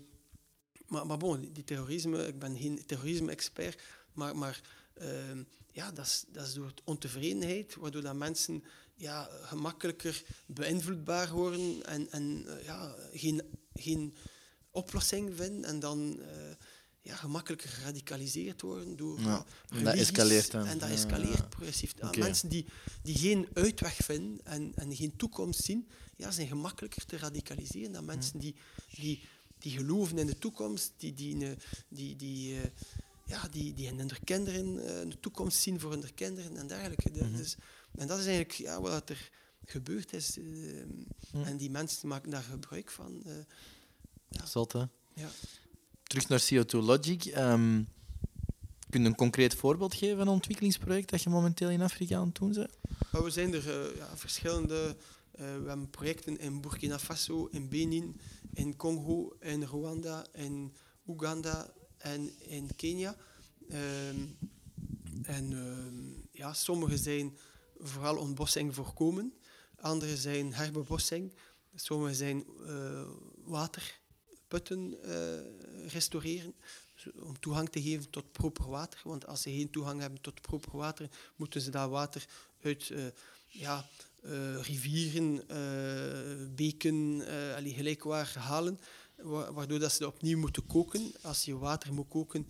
maar, maar bon, die terrorisme, ik ben geen terrorisme-expert, maar, maar ehm, ja, dat is, dat is door ontevredenheid, waardoor dat mensen ja, gemakkelijker beïnvloedbaar worden en, en eh, ja, geen, geen oplossing vinden en dan eh, ja, gemakkelijker geradicaliseerd worden door Ja, en dat escaleert dan. En dat escaleert ja. progressief. Mensen die, die geen uitweg vinden en, en geen toekomst zien, ja, zijn gemakkelijker te radicaliseren dan mensen die, die, die geloven in de toekomst, die, die, die, die, eh, ja, die, die in hun kinderen een toekomst zien voor hun kinderen en dergelijke. De- Mhm. dus, en dat is eigenlijk ja, wat er gebeurd is. eh, Mhm. En die mensen maken daar gebruik van. Zot, hè? ja. Terug naar CO2 Logic. Ehm, kun je een concreet voorbeeld geven van een ontwikkelingsproject dat je momenteel in Afrika aan het doen bent? We zijn er eh, ja, verschillende. we hebben projecten in Burkina Faso, in Benin, in Congo, in Rwanda, in Oeganda en in Kenia. Ehm, en ehm, ja, sommige zijn vooral ontbossing voorkomen, andere zijn herbebossing, sommige zijn eh, waterputten eh, restaureren om toegang te geven tot proper water. Want als ze geen toegang hebben tot proper water, moeten ze dat water uit eh, ja, rivieren, beken, allee, gelijkwaar halen, wa- waardoor dat ze opnieuw moeten koken. Als je water moet koken,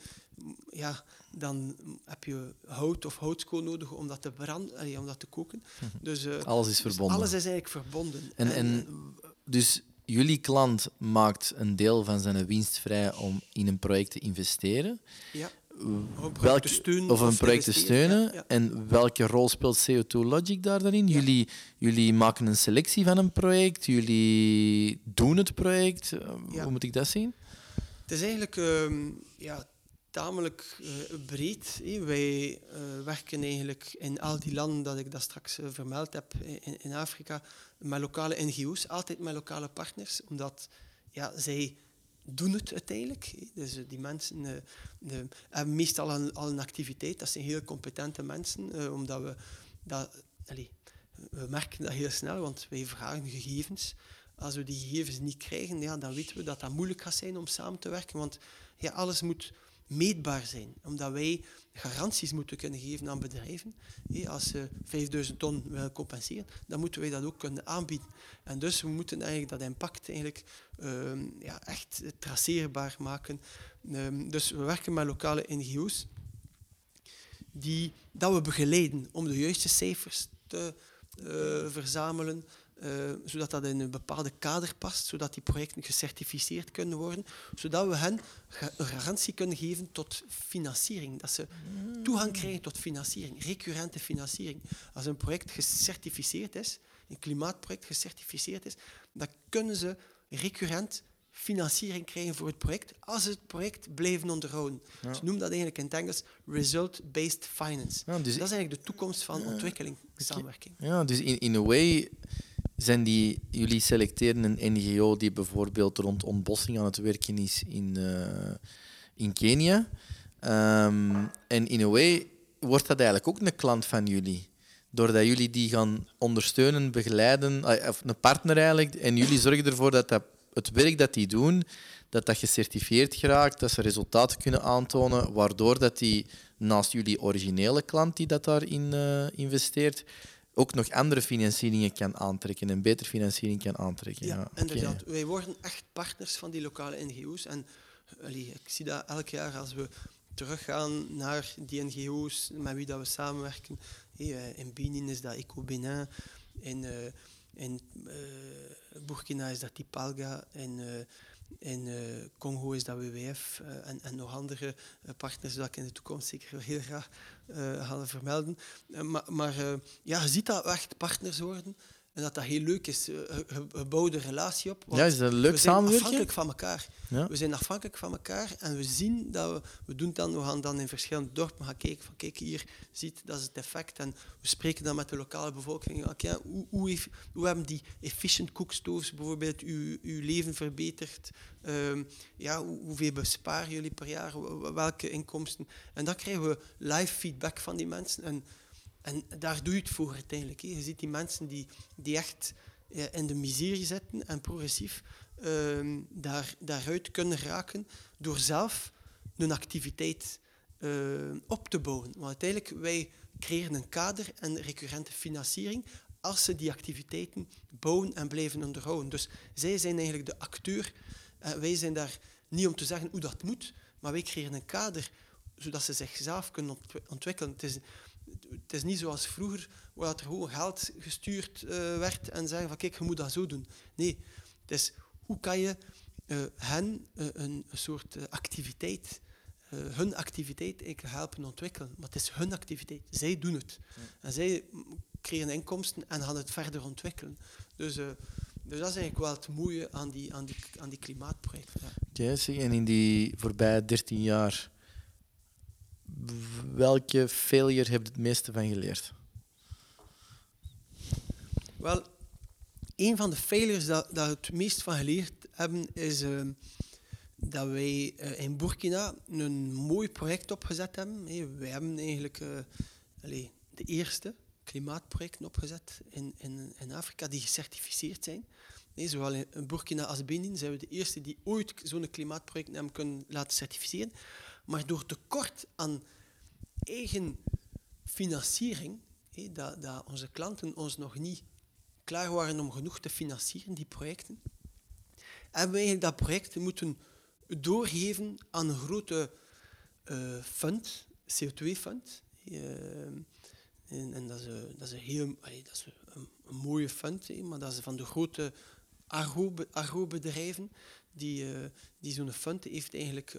ja, dan heb je hout of houtskool nodig om dat te branden, allee, om dat te koken. Dus, eh, Alles is dus verbonden. alles is eigenlijk verbonden. En, en dus jullie klant maakt een deel van zijn winst vrij om in een project te investeren. ja, Welk, project te steunen of een project te steunen. ja, ja. En welke rol speelt CO2 Logic daar dan in? Ja. Jullie, jullie maken een selectie van een project, jullie doen het project. Eh. Hoe moet ik dat zien? Het is eigenlijk ehm, ja, tamelijk eh, breed. Wij eh, werken eigenlijk in al die landen dat ik dat straks eh, vermeld heb in, in Afrika met lokale NGO's, altijd met lokale partners, omdat ja, zij doen het uiteindelijk. Dus die mensen hebben meestal al, al een activiteit. Dat zijn heel competente mensen, omdat we dat... we merken dat heel snel, want wij vragen gegevens. Als we die gegevens niet krijgen, ja, dan weten we dat dat moeilijk gaat zijn om samen te werken. Want ja, alles moet meetbaar zijn, omdat wij garanties moeten kunnen geven aan bedrijven. Als ze 5000 ton willen compenseren, dan moeten wij dat ook kunnen aanbieden. En dus we moeten eigenlijk dat impact eigenlijk, ehm, ja, echt traceerbaar maken. Ehm, dus we werken met lokale NGO's die, dat we begeleiden om de juiste cijfers te eh, verzamelen, eh, zodat dat in een bepaalde kader past, zodat die projecten gecertificeerd kunnen worden, zodat we hen garantie kunnen geven tot financiering, dat ze toegang krijgen tot financiering, recurrente financiering. Als een project gecertificeerd is, een klimaatproject gecertificeerd is, dan kunnen ze recurrent financiering krijgen voor het project als ze het project blijven onderhouden. Ze noemen dat eigenlijk in het Engels result-based finance. Ja, dus- dat is eigenlijk de toekomst van ontwikkeling, samenwerking. Ja, dus in, in a way zijn die, jullie selecteren een NGO die bijvoorbeeld rond ontbossing aan het werken is in, eh, in Kenia. Ehm, en in a way wordt dat eigenlijk ook een klant van jullie. Doordat jullie die gaan ondersteunen, begeleiden, eh, of een partner eigenlijk, en jullie zorgen ervoor dat, dat het werk dat die doen, dat dat gecertificeerd geraakt, dat ze resultaten kunnen aantonen, waardoor dat die naast jullie originele klant die dat daarin eh, investeert, ook nog andere financieringen kan aantrekken en beter financiering kan aantrekken. Ja, inderdaad. Wij worden echt partners van die lokale NGO's. En allee, ik zie dat elk jaar als we teruggaan naar die NGO's met wie dat we samenwerken. Hey, eh, in Benin is dat Eco Benin, in, eh, in eh, Burkina is dat Tipalga, eh, in eh, Congo is dat WWF eh, en, en nog andere eh, partners dat ik in de toekomst zeker heel graag ga vermelden. Maar maar ja, je ziet dat echt partners worden. En dat dat heel leuk is. Eh, Je, je- je bouwt een relatie op. Ja, is dat leuk we zijn afhankelijk van elkaar. Ja. We zijn afhankelijk van elkaar en we zien dat we, we doen dan, we gaan dan in verschillende dorpen gaan kijken van kijk hier, ziet, dat is het effect. En we spreken dan met de lokale bevolking. Ja, hoe, hoe, heeft- hoe hebben die efficient cookstoves bijvoorbeeld uw, uw leven verbeterd? Ehm, ja, hoe- hoeveel besparen jullie per jaar? Wel- Welke inkomsten? En dan krijgen we live feedback van die mensen. En, en daar doe je het voor uiteindelijk. Je ziet die mensen die, die echt ja, in de miserie zitten en progressief ehm, daar, daaruit kunnen raken door zelf een activiteit eh, op te bouwen. Want uiteindelijk, wij creëren een kader en recurrente financiering als ze die activiteiten bouwen en blijven onderhouden. Dus zij zijn eigenlijk de acteur. Eh, wij zijn daar niet om te zeggen hoe dat moet, maar wij creëren een kader zodat ze zichzelf kunnen ontwi- ontwikkelen. Het is, het is niet zoals vroeger, waar dat er gewoon geld gestuurd eh, werd en zeggen van kijk, je moet dat zo doen. Nee, het is hoe kan je eh, hen eh, een, soort activiteit, eh, hun activiteit helpen ontwikkelen. Maar het is hun activiteit. Zij doen het. En zij creëren inkomsten en gaan het verder ontwikkelen. Dus, eh, dus dat is eigenlijk wel het mooie aan die, aan die, aan die klimaatprojecten. Ja. En in die voorbije 13 jaar, welke failure heb je het meeste van geleerd? Wel, een van de failures dat, dat we het meest van geleerd hebben, is eh, dat wij eh, in Burkina een mooi project opgezet hebben. Wij hebben eigenlijk eh, de eerste klimaatprojecten opgezet in, in, in Afrika die gecertificeerd zijn. Zowel in Burkina als Benin zijn we de eerste die ooit zo'n klimaatproject hebben kunnen laten certificeren. Maar door tekort aan eigen financiering, dat, dat onze klanten ons nog niet klaar waren om genoeg te financieren, die projecten, hebben we eigenlijk dat project moeten doorgeven aan een grote eh, fund, CO2-fund. en, en dat, is, een- dat is een heel dat is een, mooie fund, maar dat is van de grote agro- agrobedrijven die, eh, die zo'n fund heeft eigenlijk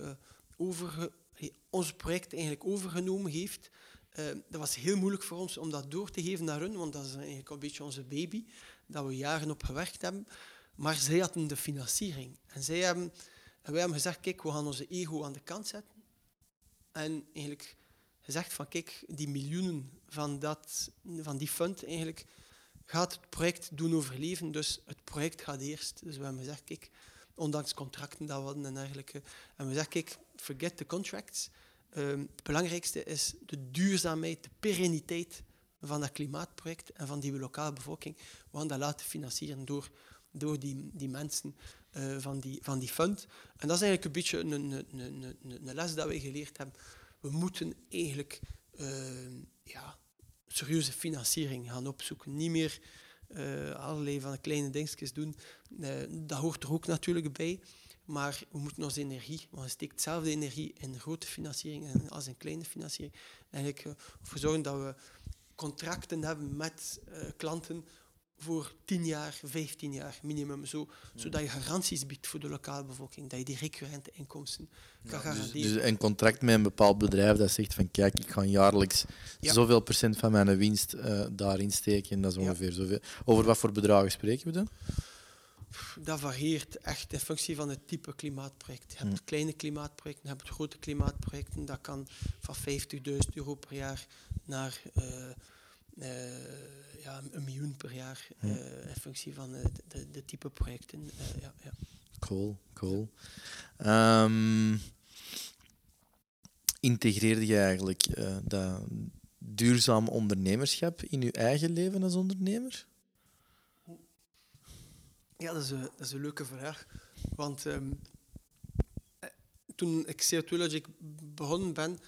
ons project eigenlijk overgenomen heeft. Eh, dat was heel moeilijk voor ons om dat door te geven naar hun, want dat is eigenlijk een beetje onze baby, dat we jaren op gewerkt hebben. Maar zij hadden de financiering. En, zij hebben, en wij hebben gezegd, kijk, we gaan onze ego aan de kant zetten. En eigenlijk gezegd van, kijk, die miljoenen van, dat, van die fund eigenlijk gaat het project doen overleven. Dus het project gaat eerst. Dus we hebben gezegd, kijk, ondanks contracten dat we hadden en dergelijke. En we zeggen, kijk, forget the contracts. Ehm, het belangrijkste is de duurzaamheid, de pereniteit van dat klimaatproject en van die lokale bevolking. We gaan dat laten financieren door, door die, die mensen eh, van, die, van die fund. En dat is eigenlijk een beetje een, een, een, een, les dat wij geleerd hebben. We moeten eigenlijk ehm, ja, serieuze financiering gaan opzoeken. Niet meer eh, allerlei van kleine dingetjes doen. Eh, dat hoort er ook natuurlijk bij. Maar we moeten onze energie, want je steekt dezelfde energie in grote financiering en als in kleine financiering. Eigenlijk eh, ervoor zorgen dat we contracten hebben met klanten voor 10 jaar, 15 jaar minimum. Zo, Zodat je garanties biedt voor de lokale bevolking. Dat je die recurrente inkomsten kan Dus, garanderen. dus een contract met een bepaald bedrijf dat zegt van kijk, ik ga jaarlijks Ja. zoveel procent van mijn winst eh, daarin steken en dat is ongeveer zoveel. Over wat voor bedragen spreken we dan? Dat varieert echt in functie van het type klimaatproject. Je hebt Hm. kleine klimaatprojecten, je hebt grote klimaatprojecten. Dat kan van 50.000 euro per jaar naar eh, eh, ja, een miljoen per jaar. Eh, in functie van eh, de, de, de type projecten. Eh, ja, ja. Cool, cool. Ehm, integreerde je eigenlijk eh, dat duurzaam ondernemerschap in je eigen leven als ondernemer? Ja, dat is, een, dat is een leuke vraag. Want ehm, eh, toen ik CO2 Logic begonnen ben,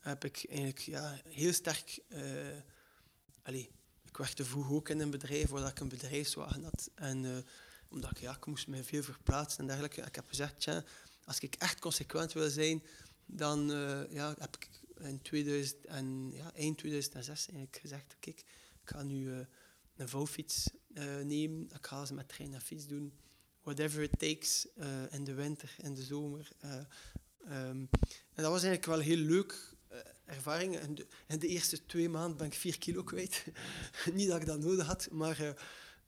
heb ik eigenlijk ja, heel sterk... eh allee, ik werkte vroeger ook in een bedrijf waar ik een bedrijfswagen had. En eh, omdat ik, ja, ik moest me veel verplaatsen en dergelijke. Ik heb gezegd, tja, als ik echt consequent wil zijn, dan eh, ja, heb ik in 2000 en, ja, eind 2006 eigenlijk gezegd, ik ga nu eh, een vouwfiets nemen. Ik ga ze met trein en fiets doen. Whatever it takes in de winter, in de zomer. eh, ehm, en dat was eigenlijk wel heel leuk ervaring. In de, in de eerste twee maanden ben ik vier kilo kwijt. Niet dat ik dat nodig had, maar eh,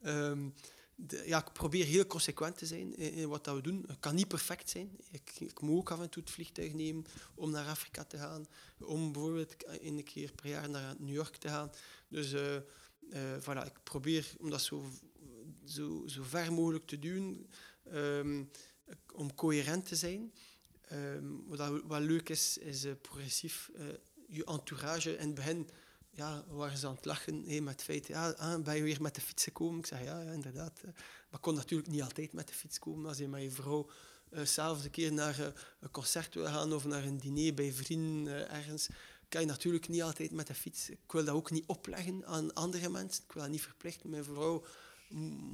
ehm, ja, ik probeer heel consequent te zijn in, wat dat we doen. Het kan niet perfect zijn. Ik, ik moet ook af en toe het vliegtuig nemen om naar Afrika te gaan. Om bijvoorbeeld een keer per jaar naar New York te gaan. Dus eh, eh, voilà, ik probeer om dat zo, zo, zo ver mogelijk te doen, ehm, om coherent te zijn. Ehm, wat wel leuk is, is eh, progressief eh, je entourage. In het begin ja, waren ze aan het lachen hé, met het feit, ja, ah, ben je weer met de fiets gekomen? Ik zeg, ja, inderdaad. eh. Maar kon natuurlijk niet altijd met de fiets komen. Als je met je vrouw eh, s'avonds een keer naar een concert wil gaan of naar een diner bij vrienden ergens, kan je natuurlijk niet altijd met de fiets. Ik wil dat ook niet opleggen aan andere mensen. Ik wil dat niet verplichten. Mijn vrouw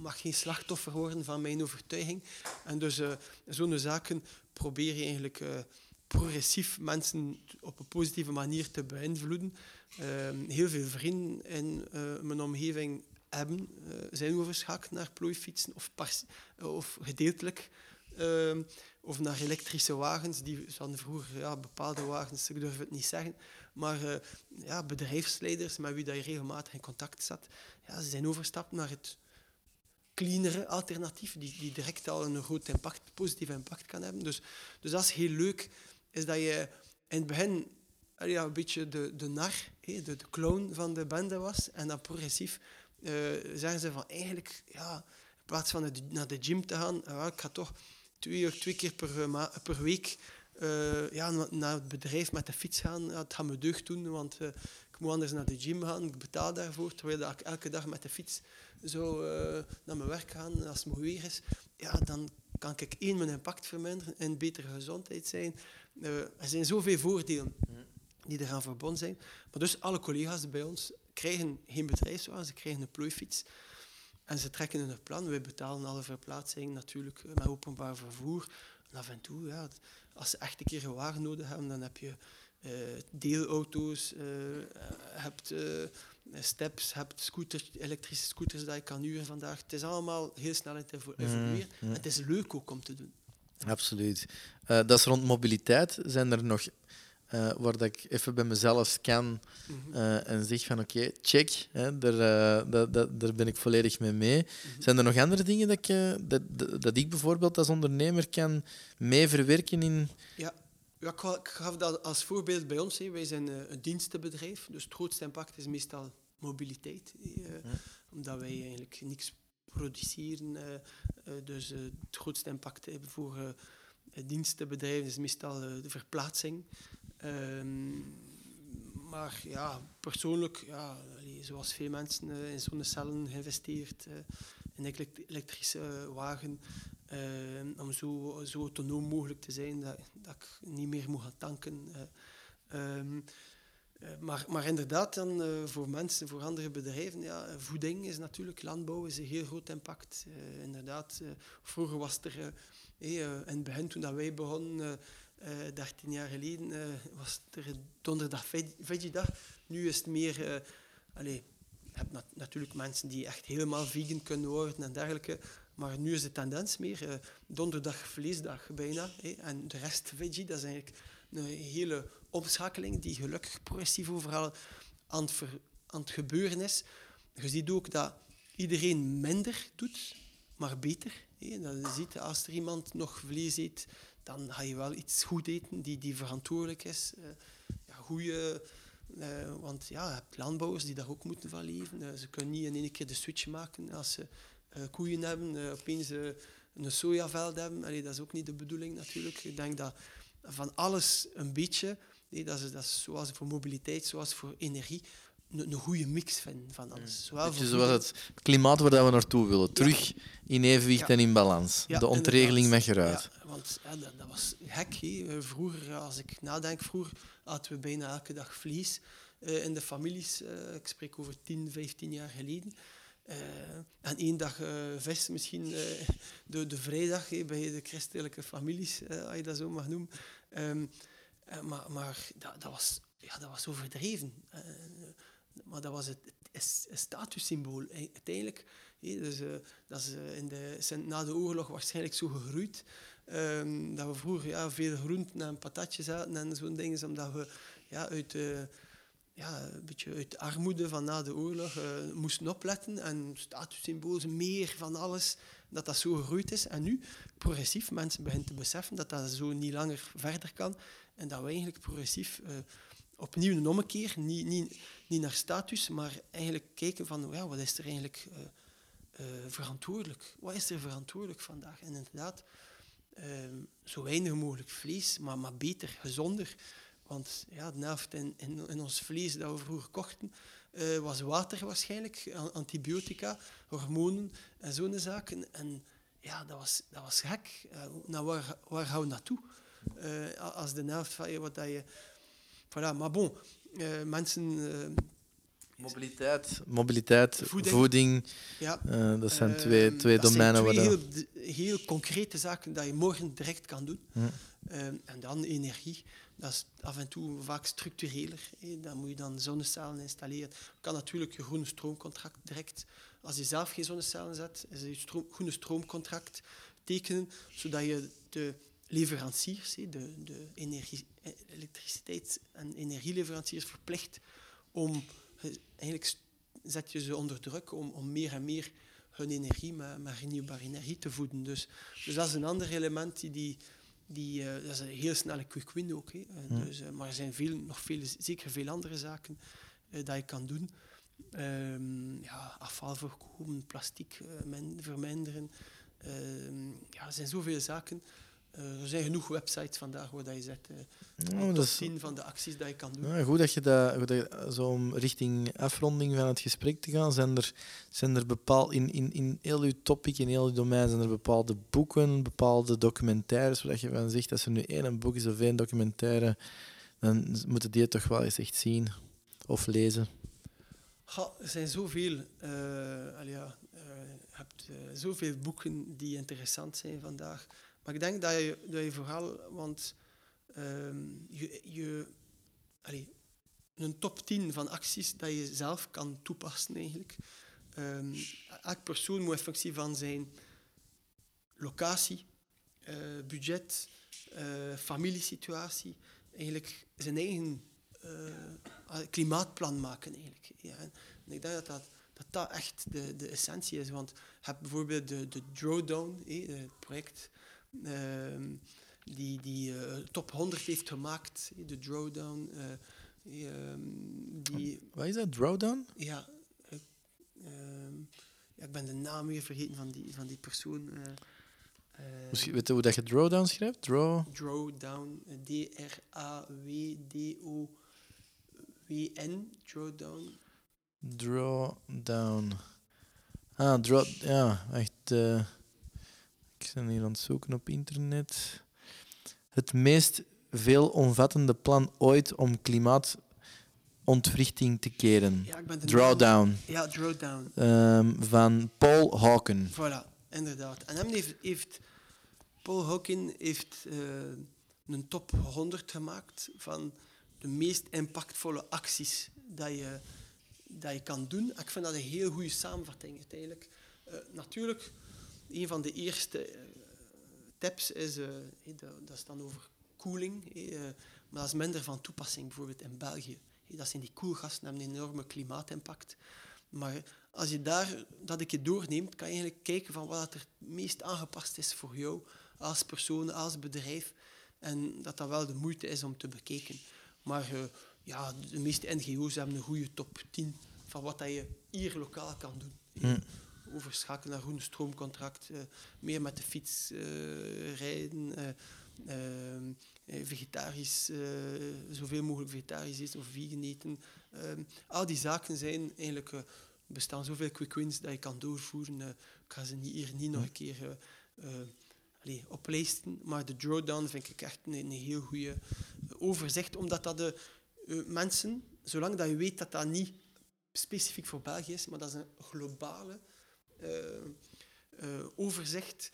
mag geen slachtoffer worden van mijn overtuiging. En dus zo'n zaken probeer je eigenlijk eh, progressief mensen op een positieve manier te beïnvloeden. Ehm, heel veel vrienden in eh, mijn omgeving hebben, eh, zijn overschakeld naar plooifietsen of, of gedeeltelijk. ehm, of naar elektrische wagens. Die hadden vroeger ja, bepaalde wagens, ik durf het niet zeggen. Maar ja, bedrijfsleiders met wie dat je regelmatig in contact zat, ja, ze zijn overgestapt naar het cleanere alternatief, die, die direct al een groot impact, positief impact kan hebben. Dus, dus dat is heel leuk, is dat je in het begin eh, ja, een beetje de, de nar, de, de clown van de bende was. En dan progressief eh, zeggen ze van eigenlijk, ja, in plaats van naar de, gym te gaan, wel, ik ga toch twee, uur- twee keer per, per week ja, na- naar het bedrijf met de fiets gaan. Het gaat me deugd doen, want ik moet anders naar de gym gaan. Ik betaal daarvoor, terwijl ik elke dag met de fiets zou eh, naar mijn werk gaan. Als het mooi weer is, ja, dan kan ik één mijn impact verminderen en betere gezondheid zijn. Eh, er zijn zoveel voordelen die eraan verbonden zijn. Maar dus alle collega's bij ons krijgen geen bedrijfswagen, ze krijgen een plooifiets. En ze trekken hun plan. Wij betalen alle verplaatsing natuurlijk met openbaar vervoer. En af en toe, ja, als ze echt een keer een wagen nodig hebben, dan heb je deelauto's, eh, hebt eh, steps, hebt scooters, elektrische scooters dat je kan huren vandaag. Het is allemaal heel snel aan het evo- evolueren. mm. Het is leuk ook om te doen. Absoluut. Eh, dat is rond mobiliteit. Zijn er nog eh, waar dat ik even bij mezelf scan Mhm. eh, en zeg van oké, check, hè, daar, eh, daar ben ik volledig mee mee. Zijn er nog andere dingen dat ik, eh, dat, dat, ik bijvoorbeeld als ondernemer kan mee verwerken in... Ja, ja ik, ga- ik gaf dat als voorbeeld bij ons. hè. Wij zijn eh, een dienstenbedrijf, dus het grootste impact is meestal mobiliteit. eh, Omdat wij eigenlijk niks produceren. eh, dus het grootste impact hebben voor dienstenbedrijven is meestal de verplaatsing. Ehm, maar ja, persoonlijk, ja, zoals veel mensen in zonnecellen geïnvesteerd, in elektrische wagen, eh, om zo, zo autonoom mogelijk te zijn dat, dat ik niet meer moet gaan tanken. eh. Ehm, eh, maar, maar inderdaad, dan, eh, voor mensen, voor andere bedrijven, ja, voeding is natuurlijk, landbouw is een heel groot impact. Eh, inderdaad, vroeger was er, in het begin toen dat wij begonnen, eh, eh, 13 jaar geleden, was er donderdag veg- veggie-dag. Nu is het meer, allee, je hebt nat- natuurlijk mensen die echt helemaal vegan kunnen worden en dergelijke. Maar nu is de tendens meer eh, donderdag vleesdag bijna. hè, en de rest veggie, dat is eigenlijk een hele omschakeling die gelukkig progressief overal aan het, aan het gebeuren is. Je ziet ook dat iedereen minder doet, maar beter. Hé, dat je ziet, als er iemand nog vlees eet, dan ga je wel iets goed eten die, die verantwoordelijk is. Eh, ja, goede, eh, want ja, je hebt landbouwers die daar ook moeten van leven. Ze kunnen niet in één keer de switch maken als ze koeien hebben, eh, opeens eh, een sojaveld hebben. Allee, dat is ook niet de bedoeling natuurlijk. Ik denk dat van alles een beetje, nee, dat, is, dat is zoals voor mobiliteit, zoals voor energie, een, een goede mix vinden van alles. Zowel Beetje voor zoals het klimaat waar we naartoe willen. Terug in evenwicht Ja. en in balans. Ja, de ontregeling met geruit. Ja, want dat, dat was gek. Eh, Vroeger, als ik nadenk, vroeger aten we bijna elke dag vlees eh, in de families. eh, ik spreek over 10, 15 jaar geleden. Eh, en één dag eh, vis misschien eh, de, de vrijdag bij de christelijke families, als je dat zo mag noemen. Ehm, eh, maar maar dat, dat, was, ja, dat was overdreven. Maar dat was het, het, statussymbool uiteindelijk. dus, dat is in de, na de oorlog waarschijnlijk zo gegroeid. ehm, dat we vroeger ja, veel groenten en patatjes hadden en zo'n dingen, omdat we ja, uit, eh, ja, een beetje uit de armoede van na de oorlog eh, moesten opletten. En statussymbool, meer van alles, dat dat zo gegroeid is. En nu, progressief, mensen beginnen te beseffen dat dat zo niet langer verder kan. En dat we eigenlijk progressief eh, opnieuw een ommekeer, niet, niet, niet naar status, maar eigenlijk kijken van ja, wat is er eigenlijk eh, verantwoordelijk? Wat is er verantwoordelijk vandaag? En inderdaad, ehm, zo weinig mogelijk vlees, maar, maar beter, gezonder. Want ja, de helft in, in, in ons vlees dat we vroeger kochten, eh, was water waarschijnlijk, antibiotica, hormonen en zo'n zaken. En ja, dat was, dat was gek. Eh, nou, waar, waar gaan we naartoe? Eh, als de helft van je, wat dat je... Voilà, maar bon, mensen... Mobiliteit, mobiliteit Voeding. voeding, ja, dat zijn twee, twee dat domeinen. zijn twee heel, heel concrete zaken dat je morgen direct kan doen. Ja. Ehm, en dan energie. Dat is af en toe vaak structureler. Dan moet je dan zonnecellen installeren. Je kan natuurlijk je groene stroomcontract direct, als je zelf geen zonnecellen zet, je stroom, groene stroomcontract tekenen, zodat je de leveranciers, de, de energie, eh, elektriciteits- en energieleveranciers verplicht om, eh, eigenlijk zet je ze onder druk om, om meer en meer hun energie met, met hernieuwbare energie te voeden. Dus, dus dat is een ander element die, die, die eh, dat is een heel snelle quick win ook. Hè. Eh, dus, eh, maar er zijn veel, nog veel, zeker veel andere zaken dat je kan doen. Ehm, ja, afval voorkomen, plastic min- verminderen. Ehm, ja, er zijn zoveel zaken. Eh, er zijn genoeg websites vandaag waar dat je zet Oh, dat is- 10 van de acties dat je kan doen. Ja, goed dat je dat, je- zo om richting afronding van het gesprek te gaan. Zijn er, zijn er bepaald, in, in, in heel uw topic, in heel uw domein, zijn er bepaalde boeken, bepaalde documentaires, waar je van zegt, als er nu één boek is of één documentaire, dan moeten die het toch wel eens echt zien of lezen. Ja, er zijn zoveel, allee, ja, eh, je hebt zoveel boeken die interessant zijn vandaag. Maar ik denk dat je, dat je vooral, want ehm, je, je, een top 10 van acties dat je zelf kan toepassen eigenlijk. Ehm elk persoon moet in functie van zijn locatie, eh, budget, eh, familiesituatie, eigenlijk zijn eigen eh, klimaatplan maken eigenlijk. Ja, en ik denk dat dat, dat, dat echt de, de essentie is. Want je hebt bijvoorbeeld de, de Drawdown, eh, het project die, die eh, top 100 heeft gemaakt, eh, de Drawdown. eh, ehm, die, Wat is dat? Drawdown? ja, ik, ehm, ja, ik ben de naam weer vergeten van die, van die persoon. Misschien weet je hoe dat je drawdown schrijft? Draw. Drawdown, D-R-A-W-D-O-W-N, Drawdown. Drawdown. Ah, draw. Ja, echt. Ik ben hier aan het zoeken op internet. Het meest veelomvattende plan ooit om klimaatontwrichting te keren. Ja, ik ben de Drawdown. Ja, Drawdown. ehm, van Paul Hawken. Voilà, inderdaad. En hem heeft, heeft Paul Hawken heeft eh, een top 100 gemaakt van de meest impactvolle acties dat je, dat je kan doen. Ik vind dat een heel goede samenvatting uiteindelijk. Eh, natuurlijk, een van de eerste eh, tips is, eh, dat, is dan over koeling, eh, maar dat is minder van toepassing bijvoorbeeld in België. Dat zijn die koelgassen, hebben een enorme klimaatimpact. Maar als je daar dat ik je doorneemt, kan je eigenlijk kijken van wat er het meest aangepast is voor jou als persoon, als bedrijf. En dat dat wel de moeite is om te bekijken. Maar ja, de meeste NGO's hebben een goede top 10 van wat dat je hier lokaal kan doen. Overschakelen naar groene stroomcontract, eh, meer met de fiets eh, rijden, eh, vegetarisch, zoveel mogelijk vegetarisch eten of vegan eten. Ehm, al die zaken zijn eigenlijk, bestaan zoveel quick wins dat je kan doorvoeren. Ik ga ze hier niet nog een keer allee, oplijsten, maar de drawdown vind ik echt een, een heel goede overzicht, omdat dat de mensen, zolang dat je weet dat dat niet specifiek voor België is, maar dat is een globale overzicht,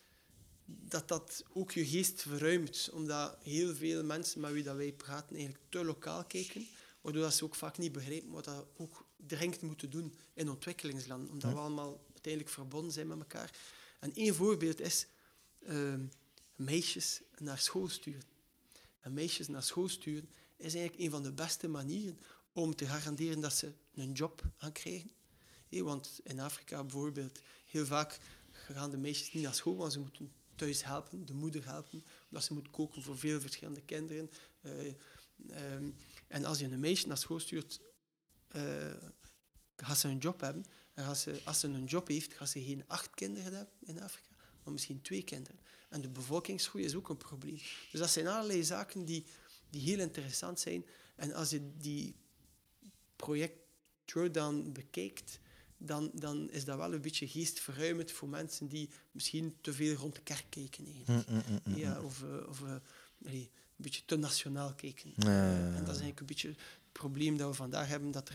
dat dat ook je geest verruimt, omdat heel veel mensen met wie dat wij praten eigenlijk te lokaal kijken, waardoor dat ze ook vaak niet begrijpen wat dat ook dringend moeten doen in ontwikkelingslanden, omdat we allemaal uiteindelijk verbonden zijn met elkaar. En één voorbeeld is ehm, meisjes naar school sturen. En meisjes naar school sturen is eigenlijk een van de beste manieren om te garanderen dat ze een job gaan krijgen. Want in Afrika bijvoorbeeld, heel vaak gaan de meisjes niet naar school, want ze moeten thuis helpen, de moeder helpen, omdat ze moet koken voor veel verschillende kinderen. Eh, ehm, en als je een meisje naar school stuurt, eh, gaat ze een job hebben. En als ze, als ze een job heeft, gaat ze geen acht kinderen hebben in Afrika, maar misschien twee kinderen. En de bevolkingsgroei is ook een probleem. Dus dat zijn allerlei zaken die, die heel interessant zijn. En als je die project Drawdown bekijkt, dan, dan is dat wel een beetje geestverruimend voor mensen die misschien te veel rond de kerk kijken. eigenlijk. Mm, mm, mm, Ja, of eh, of eh, een beetje te nationaal kijken. Eh, en dat is eigenlijk een beetje het probleem dat we vandaag hebben, dat er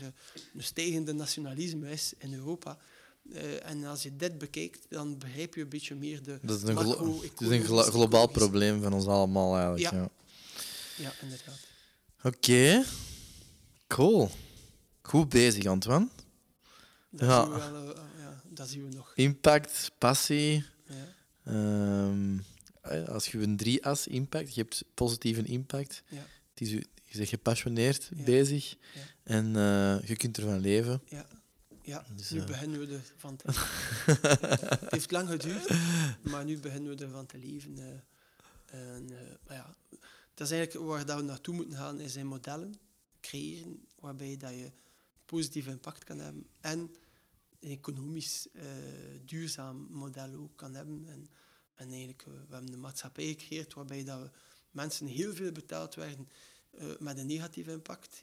een stijgende nationalisme is in Europa. En als je dit bekijkt, dan begrijp je een beetje meer de Dat is een, glo- het is een glo- globaal probleem van ons allemaal eigenlijk. Ja. Ja. Ja, inderdaad. Oké, cool. Goed bezig, Antoine. Dat, Ja. zien we wel, eh, ja, dat zien we nog. Impact, passie. Ehm, eh, als je een drie-as impact, je hebt positieve impact. ja, Het is, je bent gepassioneerd bezig en eh, je kunt ervan leven. ja. ja. Dus, nu beginnen we ervan te Het heeft lang geduurd, maar nu beginnen we ervan te leven. en, maar ja, dat is eigenlijk waar dat we naartoe moeten gaan, is in modellen creëren waarbij dat je positief impact kan hebben en een economisch eh, duurzaam model ook kan hebben. En, en eigenlijk, eh, we hebben een maatschappij gecreëerd waarbij dat mensen heel veel betaald werden eh, met een negatieve impact.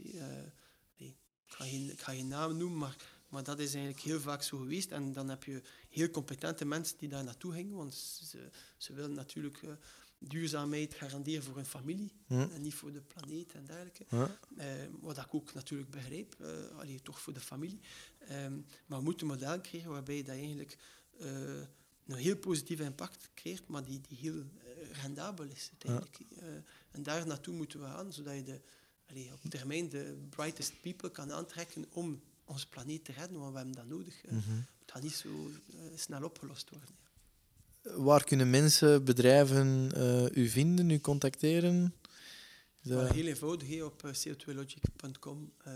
Ik, ga geen, ik ga geen naam noemen, maar, maar dat is eigenlijk heel vaak zo geweest. En dan heb je heel competente mensen die daar naartoe gingen, want ze, ze willen natuurlijk duurzaamheid garanderen voor hun familie en niet voor de planeet en dergelijke. Eh, wat ik ook natuurlijk begrijp, allee, toch voor de familie. Ehm, maar we moeten een model creëren waarbij dat eigenlijk eh, een heel positieve impact creëert, maar die, die heel rendabel is uiteindelijk. En daar naartoe moeten we gaan, zodat je de, allee, op termijn de brightest people kan aantrekken om onze planeet te redden, want we hebben dat nodig. Mhm. Het gaat niet zo snel opgelost worden. Waar kunnen mensen, bedrijven eh, u vinden, u contacteren? Heel eenvoudig, hè, op eh, co2logic.com. eh,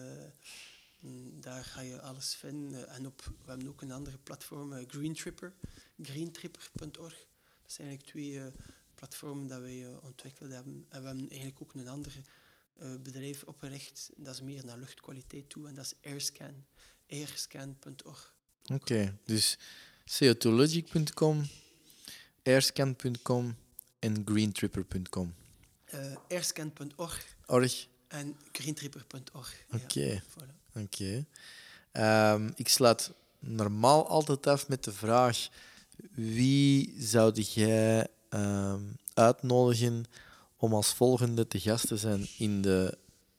mm, daar ga je alles vinden. En op, we hebben ook een andere platform, eh, Green Tripper, greentripper.org. Dat zijn eigenlijk twee platformen dat wij ontwikkeld hebben. En we hebben eigenlijk ook een ander bedrijf opgericht. Dat is meer naar luchtkwaliteit toe. En dat is Airscan. airscan.org. Oké, dus co2logic.com, airscan.com en greentripper.com. Eh, airscan.org Org, en greentripper.org. Ja, oké. voilà. Oké. Ehm, ik sluit normaal altijd af met de vraag: wie zou jij ehm, uitnodigen om als volgende te gast te zijn in, de,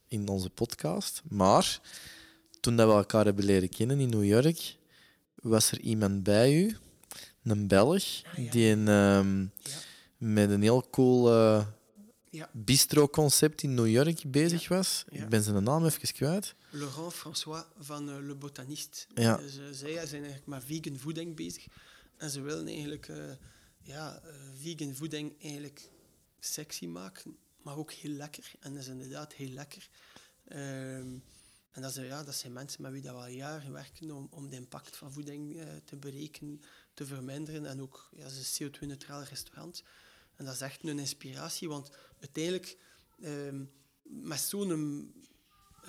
in onze podcast? Maar toen dat we elkaar hebben leren kennen in New York, was er iemand bij u, een Belg, Ah, ja. die een, ehm, Ja. met een heel cool eh, Ja. bistro-concept in New York bezig was. Ja. Ik ben zijn naam even kwijt. Laurent François van eh, Le Botaniste. Ja. Dus, eh, zij zijn eigenlijk met vegan voeding bezig. En ze willen eigenlijk eh, ja, eh, vegan voeding eigenlijk sexy maken, maar ook heel lekker. En dat is inderdaad heel lekker. Ehm, En dat, is, ja, dat zijn mensen met wie dat we al jaren werken om, om de impact van voeding eh, te berekenen, te verminderen. En ook, ja, ze is een CO2-neutraal restaurant. En dat is echt een inspiratie, want uiteindelijk, ehm, met zo'n ehm,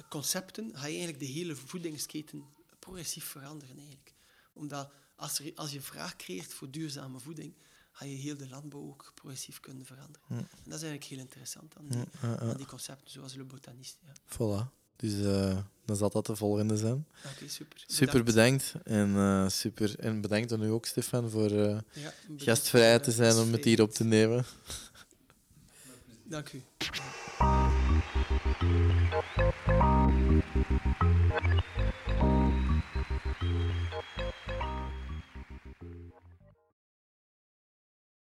concepten, ga je eigenlijk de hele voedingsketen progressief veranderen. Eigenlijk. Omdat als, er, als je vraag creëert voor duurzame voeding, ga je heel de landbouw ook progressief kunnen veranderen. En dat is eigenlijk heel interessant aan die, aan die concepten, zoals Le Botaniste. Ja. Voilà. Dus eh, dan zal dat de volgende zijn. Oké, super. Super Bedankt. bedankt. En, eh, super. en bedankt aan u ook, Stefan, voor eh, Ja, gastvrij te zijn om het hier op te nemen. Dank u.